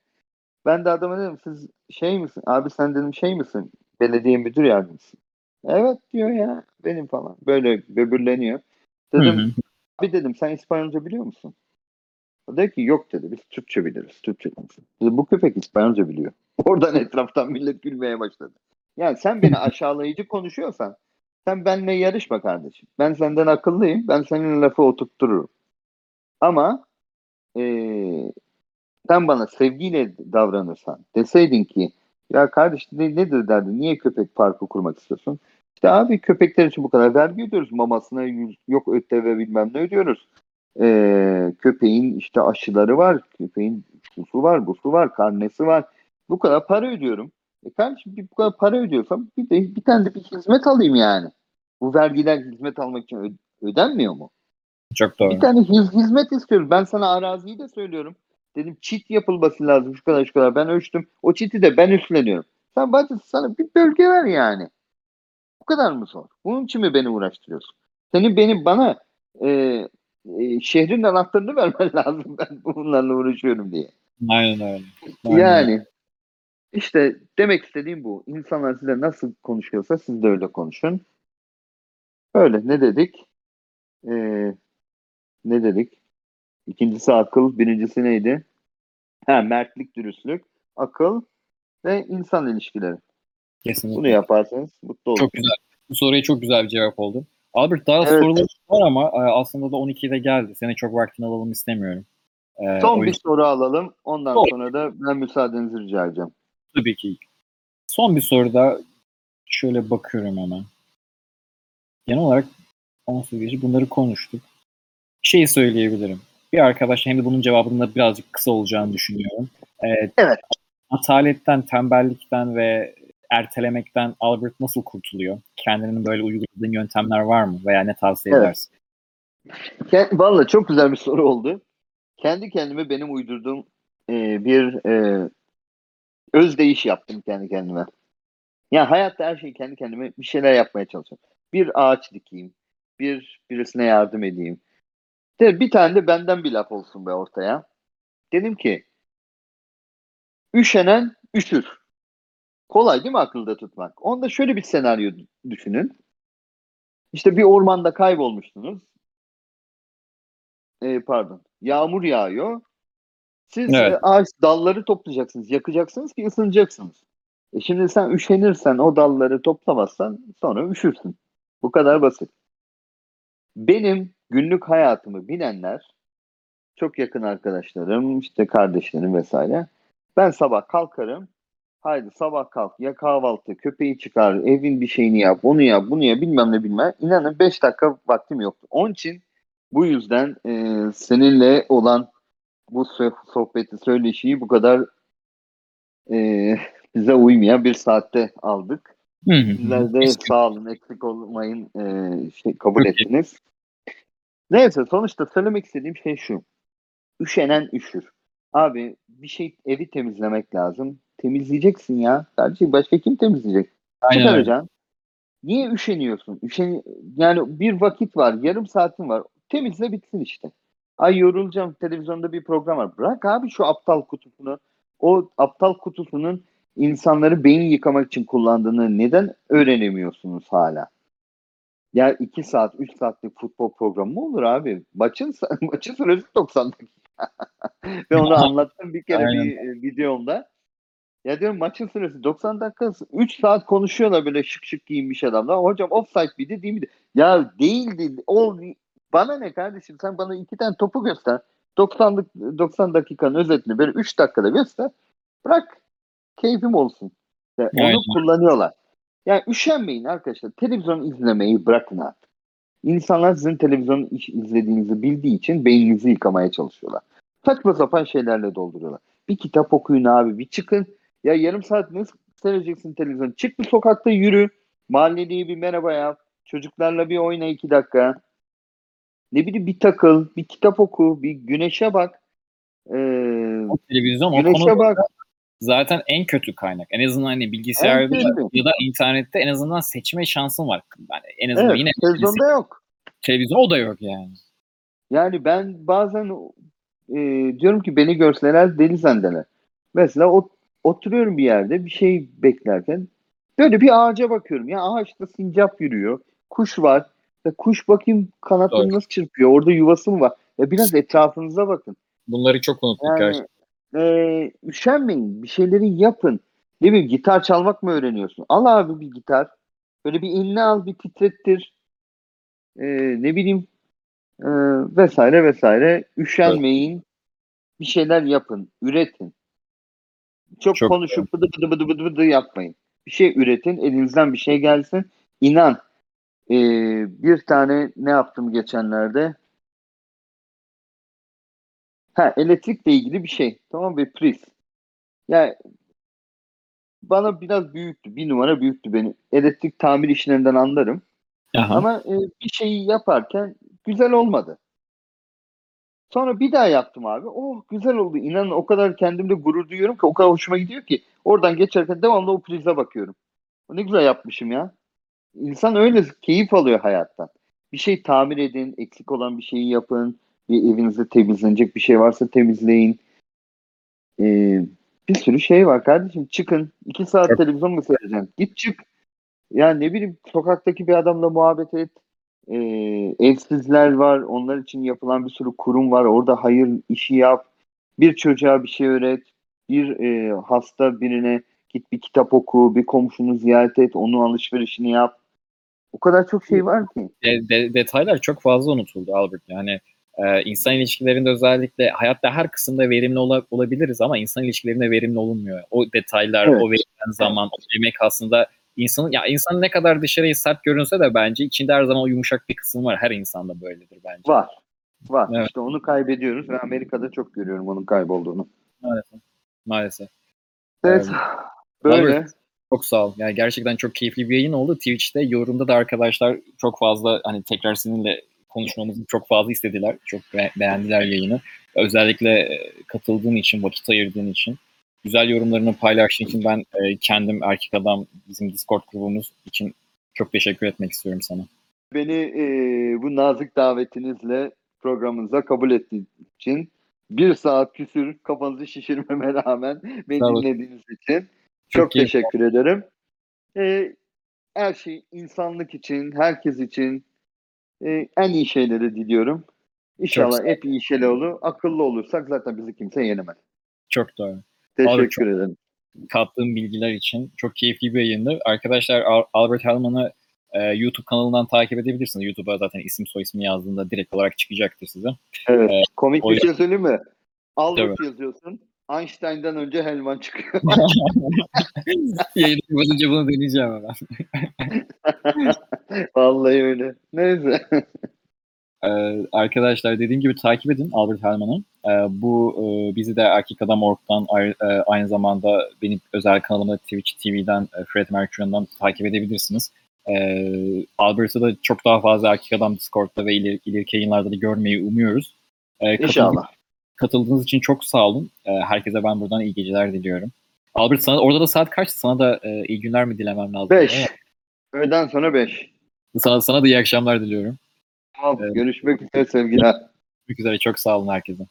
ben de adama dedim siz şey misin abi sen dedim şey misin belediye müdür yardımcısı. Evet diyor ya benim falan böyle böbürleniyor. Dedim Hı abi dedim sen İspanyolca biliyor musun? O dedi ki yok dedi biz Türkçe biliriz. Türkçe. Dedim bu köpek İspanyolca biliyor. *laughs* Oradan etraftan millet gülmeye başladı. Yani sen beni *laughs* aşağılayıcı konuşuyorsan sen benimle yarışma kardeşim. Ben senden akıllıyım. Ben senin lafı oturttururum. Ama eee, sen bana sevgiyle davranırsan deseydin ki ya kardeş ne, nedir derdin? Niye köpek parkı kurmak istiyorsun? İşte abi köpekler için bu kadar vergi ödüyoruz. Mamasına yüz- yok öte ve bilmem ne ödüyoruz. Ee, köpeğin işte aşıları var. Köpeğin şusu var, busu var, karnesi var. Bu kadar para ödüyorum. E kardeşim bir bu kadar para ödüyorsam bir de bir tane de bir hizmet alayım yani. Bu vergiler hizmet almak için ödenmiyor mu? Çok doğru. Bir tane hiz- hizmet istiyorum. Ben sana araziyi de söylüyorum. Dedim çit yapılması lazım şu kadar şu kadar. Ben ölçtüm. O çiti de ben üstleniyorum. Sen bacı sana bir bölge ver yani. Bu kadar mı zor? Bunun için mi beni uğraştırıyorsun? Senin benim bana e, e, şehrin anahtarını *laughs* vermen lazım. Ben bunlarla uğraşıyorum diye. Aynen öyle. Aynen. Yani işte demek istediğim bu. İnsanlar size nasıl konuşuyorsa siz de öyle konuşun. Öyle ne dedik? Ee, ne dedik? İkincisi akıl, birincisi neydi? Ha, mertlik, dürüstlük, akıl ve insan ilişkileri. Kesinlikle. Bunu yaparsanız mutlu olursunuz. Çok güzel. Bu soruya çok güzel bir cevap oldu. Albert daha Evet. sorular var ama e, aslında da 12'de geldi. Seni çok vaktini alalım istemiyorum. E, Son bir yüzden soru alalım. Ondan Olur. sonra da ben müsaadenizi rica edeceğim. tabii ki. Son bir soruda şöyle bakıyorum hemen. Genel olarak 18 geçi bunları konuştuk. Şeyi söyleyebilirim. Bir arkadaş hem de bunun cevabının da birazcık kısa olacağını düşünüyorum. E, Evet. Ataletten, tembellikten ve ertelemekten Albert nasıl kurtuluyor? Kendinin böyle uyguladığın yöntemler var mı? Veya ne tavsiye Evet. edersin? Vallahi çok güzel bir soru oldu. Kendi kendime benim uydurduğum e, bir e, özdeyiş yaptım kendi kendime. Ya hayatta her şeyi kendi kendime bir şeyler yapmaya çalışıyorum. Bir ağaç dikeyim, bir birisine yardım edeyim. De, bir tane de benden bir laf olsun be ortaya. Dedim ki üşenen üşür. Kolay değil mi akılda tutmak? Onda şöyle bir senaryo düşünün. İşte bir ormanda kaybolmuşsunuz. Ee, pardon. Yağmur yağıyor. Siz Evet. e, ağaç dalları toplayacaksınız, yakacaksınız ki ısınacaksınız. E şimdi sen üşenirsen o dalları toplamazsan sonra üşürsün. Bu kadar basit. Benim günlük hayatımı bilenler çok yakın arkadaşlarım, işte kardeşlerim vesaire. Ben sabah kalkarım. Haydi sabah kalk ya kahvaltı, köpeği çıkar, evin bir şeyini yap, onu yap, bunu yap, bilmem ne bilmem. İnanın 5 dakika vaktim yoktu. Onun için bu yüzden e, seninle olan bu sohbeti, söyleşiyi bu kadar e, bize uymayan bir saatte aldık. Sizler de sağ olun, eksik olmayın, e, şey, kabul ettiniz. Neyse sonuçta söylemek istediğim şey şu. Üşenen üşür. Abi bir şey evi temizlemek lazım. Temizleyeceksin ya. Kardeşim başka kim temizleyecek? Aynen. Çıkaracaksın. Niye üşeniyorsun? Üşen yani bir vakit var, yarım saatin var. Temizle bitsin işte. Ay yorulacağım. Televizyonda bir program var. Bırak abi şu aptal kutusunu. O aptal kutusunun insanları beyin yıkamak için kullandığını neden öğrenemiyorsunuz hala? Ya 2 saat, 3 saatlik futbol programı mı olur abi? Maçın *laughs* maçın süresi 90 dakika. *laughs* Ve onu *laughs* anlattım bir kere Aynen. bir e, videomda. Ya diyorum maçın süresi 90 dakika 3 saat konuşuyorlar böyle şık şık giyinmiş adamlar. Hocam offside miydi değil miydi? Ya değildi. O bana ne kardeşim sen bana iki tane topu göster. 90'lık 90 dakikanın özetini böyle 3 dakikada göster. Bırak keyfim olsun. İşte onu kullanıyorlar. Yani üşenmeyin arkadaşlar. Televizyon izlemeyi bırakın artık. İnsanlar sizin televizyon izlediğinizi bildiği için beyninizi yıkamaya çalışıyorlar. Saçma sapan şeylerle dolduruyorlar. Bir kitap okuyun abi, bir çıkın. Ya yarım saat nasıl seyredeceksin televizyon? Çık bir sokakta yürü. Mahalleliye bir merhaba yap. Çocuklarla bir oyna iki dakika. Ne bileyim bir takıl, bir kitap oku, bir güneşe bak. Ee, O televizyon o güneşe konuda bak. Zaten en kötü kaynak. En azından hani bilgisayarda ya da internette en azından seçme şansın var. Yani en azından Evet, yine televizyonda yok. televizyon o da yok yani. Yani ben bazen e, diyorum ki beni görseler deli zannedeler. Mesela ot- oturuyorum bir yerde bir şey beklerken böyle bir ağaca bakıyorum. Ya ağaçta sincap yürüyor. Kuş var. Ya kuş bakayım kanatları Doğru. nasıl çırpıyor. Orada yuvası mı var? Ya biraz etrafınıza bakın. Bunları çok unuttuk Yani gerçekten. E, üşenmeyin. Bir şeyleri yapın. Ne bileyim gitar çalmak mı öğreniyorsun? Al abi bir gitar. Böyle bir inne al bir titrettir. E, ne bileyim e, vesaire vesaire. Üşenmeyin. Bir şeyler yapın. Üretin. Çok, Çok konuşup bıdı bıdı bıdı bıdı bıdı yapmayın. Bir şey üretin. Elinizden bir şey gelsin. İnan. e, bir tane ne yaptım geçenlerde? Ha elektrikle ilgili bir şey. Tamam bir priz. Yani bana biraz büyüktü. Bir numara büyüktü beni. Elektrik tamir işlerinden anlarım. Aha. Ama e, bir şeyi yaparken güzel olmadı. Sonra bir daha yaptım abi. Oh güzel oldu. İnanın o kadar kendimde gurur duyuyorum ki o kadar hoşuma gidiyor ki. Oradan geçerken devamlı o prize bakıyorum. Ne güzel yapmışım ya. İnsan öyle keyif alıyor hayattan. Bir şey tamir edin, eksik olan bir şeyi yapın. Bir evinizde temizlenecek bir şey varsa temizleyin. Ee, bir sürü şey var kardeşim. Çıkın. iki saat televizyon mu seyredeceksin? Git çık. Ya ne bileyim sokaktaki bir adamla muhabbet et. Ee, evsizler var. Onlar için yapılan bir sürü kurum var. Orada hayır işi yap. Bir çocuğa bir şey öğret. Bir e, hasta birine git bir kitap oku. Bir komşunu ziyaret et. Onun alışverişini yap. O kadar çok şey var ki. de- de- detaylar çok fazla unutuldu Albert. Yani e, insan ilişkilerinde özellikle hayatta her kısımda verimli ola- olabiliriz ama insan ilişkilerinde verimli olunmuyor. O detaylar, Evet. o verilen zaman, o emek aslında insanın ya insan ne kadar dışarıya sert görünse de bence içinde her zaman o yumuşak bir kısım var. Her insanda böyledir bence. Var. Var. Evet. İşte onu kaybediyoruz ve Amerika'da çok görüyorum onun kaybolduğunu. Maalesef. Maalesef. Evet. Evet. Böyle. Çok sağ ol. Yani gerçekten çok keyifli bir yayın oldu. Twitch'te yorumda da arkadaşlar çok fazla hani tekrar seninle konuşmamızı çok fazla istediler. Çok be- beğendiler yayını. Özellikle e, katıldığın için, vakit ayırdığın için. Güzel yorumlarını paylaştığın için ben e, kendim erkek adam bizim Discord grubumuz için çok teşekkür etmek istiyorum sana. Beni e, bu nazik davetinizle programınıza kabul ettiğiniz için bir saat küsür kafanızı şişirmeme rağmen beni olun. dinlediğiniz için çok, keyifli. teşekkür ederim. E, her şey insanlık için, herkes için e, en iyi şeyleri diliyorum. İnşallah hep iyi şeyler olur. Akıllı olursak zaten bizi kimse yenemez. Çok doğru. Teşekkür çok- ederim. kattığım bilgiler için. Çok keyifli bir yayındı. Arkadaşlar Al- Albert Hellman'ı e, YouTube kanalından takip edebilirsiniz. YouTube'a zaten isim soy ismi yazdığında direkt olarak çıkacaktır size. Evet. Ee, Komik bir şey söyleyeyim mi? Albert Tabii. yazıyorsun. Einstein'dan önce Helman çıkıyor. *laughs* Yayını kapatınca bunu deneyeceğim hemen. *laughs* Vallahi öyle. Neyse. Ee, arkadaşlar dediğim gibi takip edin Albert Hellman'ı. Ee, bu e, bizi de Erkek Adam ayrı- e, aynı zamanda benim özel kanalımda Twitch TV'den e, Fred Mercury'dan takip edebilirsiniz. Ee, Albert'ı da çok daha fazla Erkek Adam Discord'da ve iler, ileriki yayınlarda da görmeyi umuyoruz. Ee, İnşallah. Katıldığınız için çok sağ olun. Ee, herkese ben buradan iyi geceler diliyorum. Albert sana orada da saat kaçtı? Sana da e, iyi günler mi dilemem lazım? 5. Öğleden sonra 5. Sana, sana da iyi akşamlar diliyorum. Tamam. Evet. Görüşmek üzere sevgiler. Görüşmek üzere. Çok sağ olun herkese.